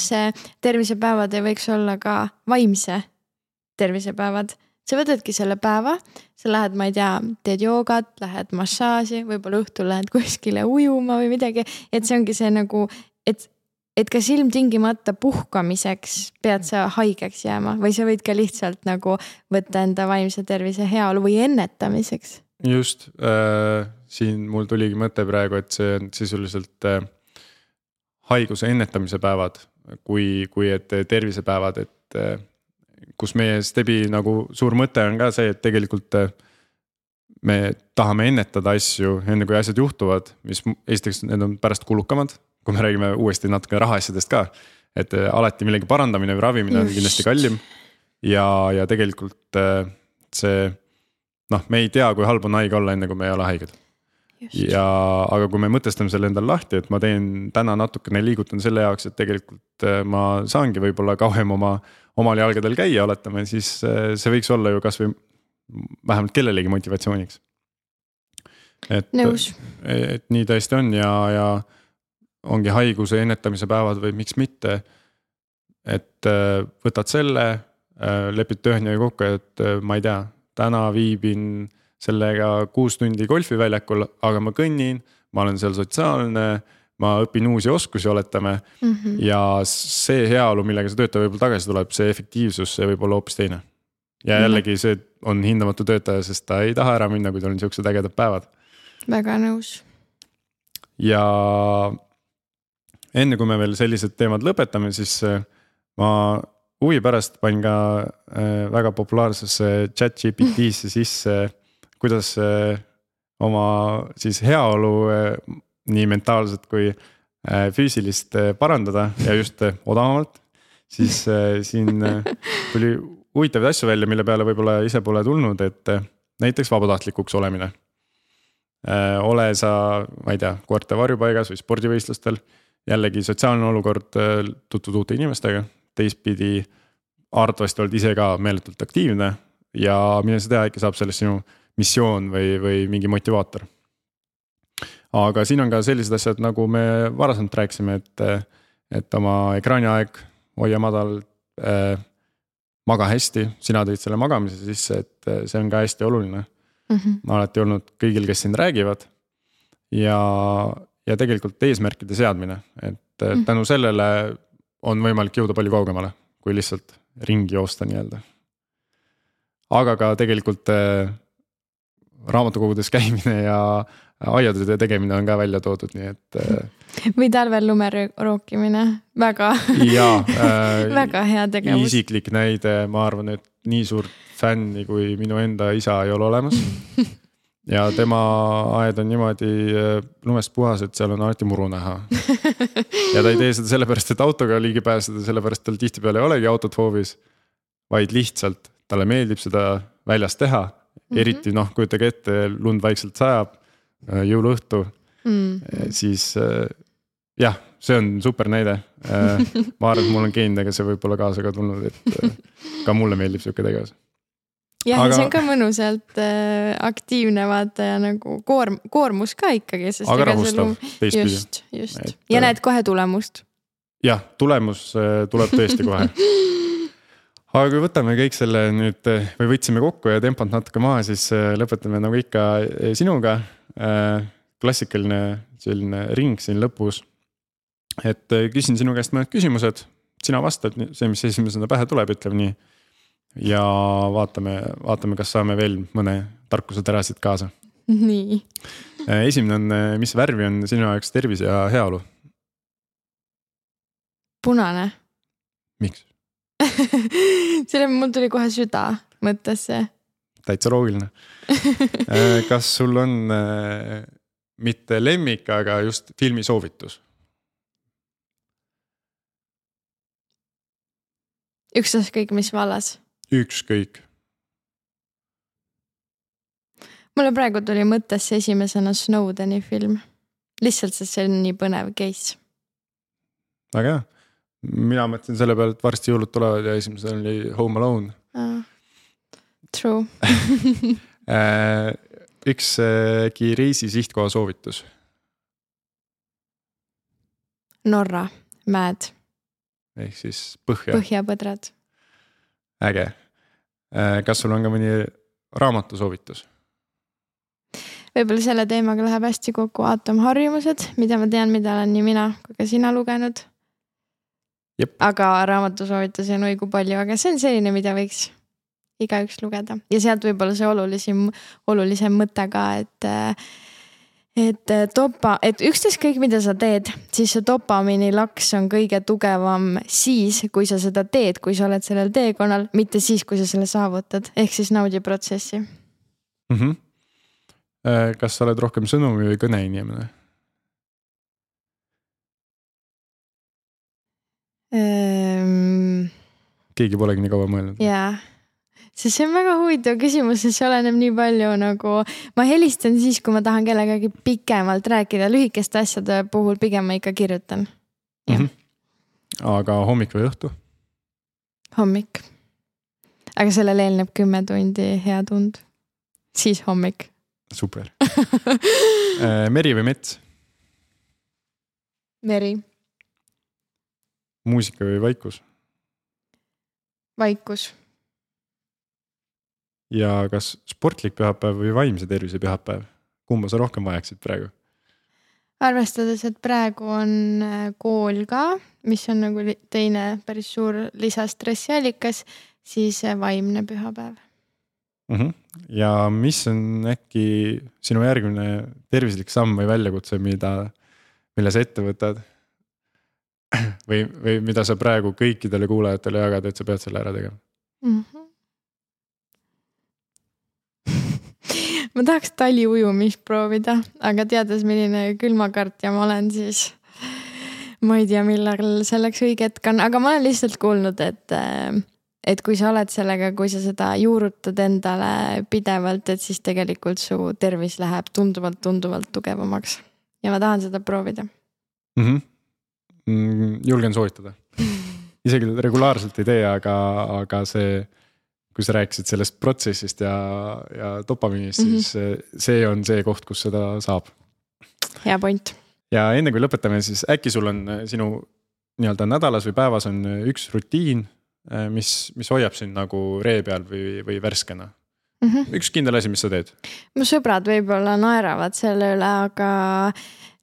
[SPEAKER 3] tervisepäevad ei võiks olla ka vaimse tervisepäevad sa võtadki selle päeva, sa lähed, ma ei tea, teed joogat, lähed massaaži, võib-olla õhtul lähed kuskile ujuma või midagi, et see ongi see nagu, et et kas ilmtingimata puhkamiseks pead sa haigeks jääma või sa võid ka lihtsalt nagu võtta enda vaimse tervise heaolu või ennetamiseks?
[SPEAKER 2] just äh,, siin mul tuligi mõte praegu, et see on sisuliselt äh, haiguse ennetamise päevad, kui, kui et tervisepäevad, et äh, kus meie Stebi nagu suur mõte on ka see, et tegelikult äh, me tahame ennetada asju enne kui asjad juhtuvad, mis esiteks need on pärast kulukamad, kui me räägime uuesti natuke rahaasjadest ka. et äh, alati millegi parandamine või ravimine on kindlasti kallim. ja, ja tegelikult äh, see noh, me ei tea, kui halb on haige olla, enne kui me ei ole haiged. ja, aga kui me mõtestame selle endale lahti, et ma teen täna natukene liigutan selle jaoks, et tegelikult ma saangi võib-olla kauem oma omal jalgadel käia, oletame, siis äh, see võiks olla ju kasvõi vähemalt kellelegi motivatsiooniks. et, et nii tõesti on ja, ja ongi haiguse ennetamise päevad või miks mitte. et äh, võtad selle, äh, lepid tööandjaga kokku, et ma ei tea, täna viibin sellega kuus tundi golfiväljakul, aga ma kõnnin, ma olen seal sotsiaalne ma õpin uusi oskusi, oletame mm. -hmm. ja see heaolu, millega see töötaja võib-olla tagasi tuleb, see efektiivsus, see võib olla hoopis teine. ja mhm. jällegi see on hindamatu töötaja, sest ta ei taha ära minna, kui tal on siuksed ägedad päevad.
[SPEAKER 3] väga nõus.
[SPEAKER 2] ja enne kui me veel sellised teemad lõpetame, siis äh, ma huvi pärast panin ka äh, väga populaarsesse chat GPT-sse sisse, kuidas äh, oma siis heaolu nii mentaalset kui äh, füüsilist äh, parandada ja just äh, odavamalt. siis siin tuli huvitavaid asju välja, mille peale võib-olla ise pole tulnud, et näiteks vabatahtlikuks olemine. ole sa, ma ei tea, koerte varjupaigas või spordivõistlustel, jällegi sotsiaalne olukord, tutvud uute inimestega, teistpidi arvatavasti oled ise ka meeletult aktiivne ja mine sa tea, äkki saab sellest sinu missioon või, või mingi motivaator aga siin on ka sellised asjad, nagu me varasemalt rääkisime, et, et oma ekraaniaeg hoia madal äh,. maga hästi, sina tõid selle magamise sisse, et äh, see on ka hästi oluline mm. -hmm. alati olnud kõigil, kes siin räägivad. ja, ja tegelikult eesmärkide seadmine, et mm -hmm. tänu sellele on võimalik jõuda palju kaugemale, kui lihtsalt ringi joosta nii-öelda. aga ka tegelikult äh, raamatukogudes [LAUGHS] käimine ja aiatööde tegemine on ka välja toodud, nii et äh, [LAUGHS]
[SPEAKER 3] või talvel lume rookimine, väga [LAUGHS]
[SPEAKER 2] jaa [LAUGHS] äh,
[SPEAKER 3] väga hea tegevus.
[SPEAKER 2] isiklik näide, ma arvan, et nii suurt fänni kui minu enda isa ei ole olemas ja tema aed on niimoodi äh, lumest puhas, et seal on alati muru näha. ja ta ei tee seda sellepärast, et autoga ligi pääseda, sellepärast tal tihtipeale ei olegi autot hoovis. vaid lihtsalt talle meeldib seda väljas teha -hmm. eriti noh, kujutage ette, lund vaikselt sajab, jõuluõhtu mm, -hmm. siis jah, see on super näide. ma arvan, et mul on geenidega see võib-olla kaasa ka tulnud, et ka mulle meeldib sihuke tegevus
[SPEAKER 3] jah aga..., see on ka mõnusalt äh, aktiivne vaata ja nagu koorm, koormus ka ikkagi.
[SPEAKER 2] aga rahustav teistpidi.
[SPEAKER 3] just, just et, ja näed kohe tulemust.
[SPEAKER 2] jah, tulemus äh, tuleb tõesti kohe [LAUGHS] aga kui võtame kõik selle nüüd äh, või võtsime kokku ja tempot natuke maha, siis äh, lõpetame nagu ikka äh, sinuga. Klassikaline selline ring siin lõpus. et küsin sinu käest mõned küsimused, sina vastad see, mis esimesena pähe tuleb, ütleme nii ja vaatame, vaatame, kas saame veel mõne tarkusetera siit kaasa. [LAUGHS]
[SPEAKER 3] nii.
[SPEAKER 2] Äh, esimene on, äh, mis värvi on sinu jaoks tervis ja heaolu?
[SPEAKER 3] punane.
[SPEAKER 2] miks [LAUGHS]
[SPEAKER 3] selle, mul tuli kohe süda mõttesse.
[SPEAKER 2] Täitsa loogiline [LAUGHS] äh, kas sul on mitte lemmik, aga just filmisoovitus?
[SPEAKER 3] ükstaskõik mis vallas
[SPEAKER 2] ükskõik.
[SPEAKER 3] mulle praegu tuli mõttesse esimesena Snowdeni film, lihtsalt sest see on nii põnev case.
[SPEAKER 2] väga hea, mina mõtlesin selle peale, et varsti jõulud tulevad ja esimesena oli Home Alone
[SPEAKER 3] uh,. True [LAUGHS]
[SPEAKER 2] äh, üks äkki reisi sihtkoha soovitus.
[SPEAKER 3] Norra, mäed.
[SPEAKER 2] ehk siis põhja.
[SPEAKER 3] põhjapõdrad
[SPEAKER 2] äge. Äh, kas sul on ka mõni raamatusoovitus?
[SPEAKER 3] võib-olla selle teemaga läheb hästi kokku aatomharjumused, mida ma tean, mida olen nii mina kui ka sina lugenud. aga raamatusoovitusi on oi kui palju, aga see on selline, mida võiks igaüks lugeda ja sealt võib-olla see olulisim, olulisem mõte ka, et et äh, dopa, et ükstaskõik, mida sa teed, siis see dopamiinilaks on kõige tugevam siis, kui sa seda teed, kui sa oled sellel teekonnal, mitte siis, kui sa selle saavutad, ehk siis naudi protsessi
[SPEAKER 2] mm. -hmm. kas sa oled rohkem sõnumi või kõne inimene
[SPEAKER 3] ähm...?
[SPEAKER 2] keegi polegi nii kaua mõelnud.
[SPEAKER 3] jaa sest see on väga huvitav küsimus, sest see oleneb nii palju nagu, ma helistan siis, kui ma tahan kellegagi pikemalt rääkida, lühikeste asjade puhul pigem ma ikka kirjutan. Mm -hmm.
[SPEAKER 2] aga hommik või õhtu?
[SPEAKER 3] hommik. aga sellele eelneb kümme tundi hea tund, siis hommik.
[SPEAKER 2] super [LAUGHS] äh, meri või mets?
[SPEAKER 3] meri.
[SPEAKER 2] muusika või vaikus?
[SPEAKER 3] vaikus
[SPEAKER 2] ja kas sportlik pühapäev või vaimse tervise pühapäev, kumba sa rohkem vajaksid praegu?
[SPEAKER 3] arvestades, et praegu on äh, kool ka, mis on nagu teine päris suur lisastressiallikas, siis äh, vaimne pühapäev
[SPEAKER 2] mm. -hmm. ja mis on äkki sinu järgmine tervislik samm või väljakutse, mida, mille sa ette võtad? [CLEARS THROAT] või, või mida sa praegu kõikidele kuulajatele jagad, et sa pead selle ära tegema mm? -hmm
[SPEAKER 3] ma tahaks taliujumist proovida, aga teades, milline külmakartja ma olen, siis ma ei tea, millal selleks õige hetk on, aga ma olen lihtsalt kuulnud, et et kui sa oled sellega, kui sa seda juurutad endale pidevalt, et siis tegelikult su tervis läheb tunduvalt-tunduvalt tugevamaks. ja ma tahan seda proovida
[SPEAKER 2] mhm. mm. -hmm. julgen soovitada, [LAUGHS] isegi regulaarselt ei tee, aga, aga see kui sa rääkisid sellest protsessist ja, ja dopamiinist mm, -hmm. siis see on see koht, kus seda saab.
[SPEAKER 3] hea point.
[SPEAKER 2] ja enne kui lõpetame, siis äkki sul on äh, sinu nii-öelda nädalas või päevas on äh, üks rutiin, mis, mis hoiab sind nagu ree peal või, või värskena mm? -hmm. üks kindel asi, mis sa teed?
[SPEAKER 3] mu sõbrad võib-olla naeravad selle üle, aga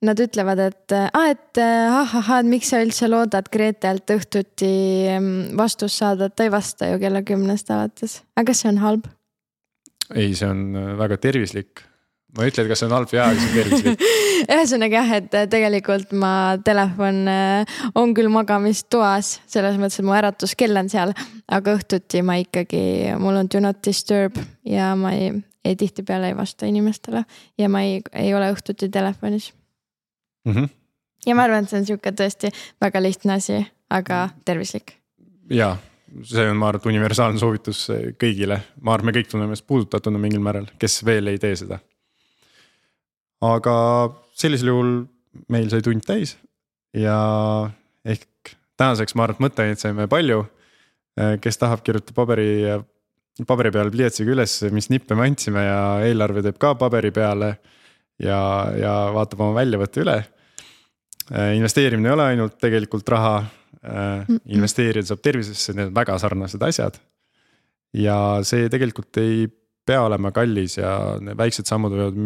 [SPEAKER 3] nad ütlevad, et ah, et ahahah, et miks sa üldse loodad Gretelt õhtuti mm, vastust saada, et ta ei vasta ju kella kümnest alates, aga kas see on halb?
[SPEAKER 2] ei, see on äh, väga tervislik. ma ei ütle, et kas see on halb või hea, aga see on tervislik. [LAUGHS]
[SPEAKER 3] ühesõnaga jah, et tegelikult ma telefon äh, on küll magamistoas, selles mõttes, et mu äratuskell on seal, aga õhtuti ma ikkagi, mul on do not disturb ja ma ei, ei tihtipeale ei vasta inimestele ja ma ei, ei ole õhtuti telefonis
[SPEAKER 2] mm. -hmm.
[SPEAKER 3] ja ma arvan, et see on sihuke tõesti väga lihtne asi, aga tervislik.
[SPEAKER 2] ja see on, ma arvan, et universaalne soovitus kõigile, ma arvan, me kõik tunneme ennast puudutatuna mingil määral, kes veel ei tee seda. aga sellisel juhul meil sai tund täis ja ehk tänaseks ma arvan, et mõtteaineid saime palju. kes tahab, kirjutab paberi, paberi peal pliiatsiga üles, mis nippe me andsime ja eelarve teeb ka paberi peale. ja, ja vaatab oma väljavõtte üle. Investeerimine ei ole ainult tegelikult raha Äh, investeerida saab tervisesse, need on väga sarnased asjad. ja see tegelikult ei pea olema kallis ja need väiksed sammud võivad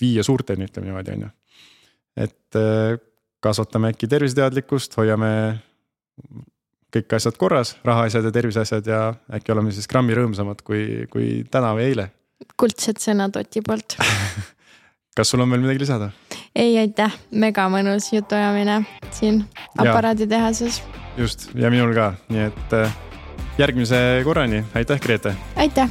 [SPEAKER 2] viia suurteni, ütleme niimoodi, on ju. et äh, kasvatame äkki terviseteadlikkust, hoiame kõik asjad korras, rahaasjad ja terviseasjad ja äkki oleme siis grammi rõõmsamad kui, kui täna või eile.
[SPEAKER 3] kuldsed sõnad Oti poolt [LAUGHS]
[SPEAKER 2] kas sul on veel midagi lisada?
[SPEAKER 3] ei, aitäh, mega mõnus jutuajamine siin aparaaditehases
[SPEAKER 2] just. Ja minul ka, nii et äh, järgmise korrani, aitäh, Grete.
[SPEAKER 3] aitäh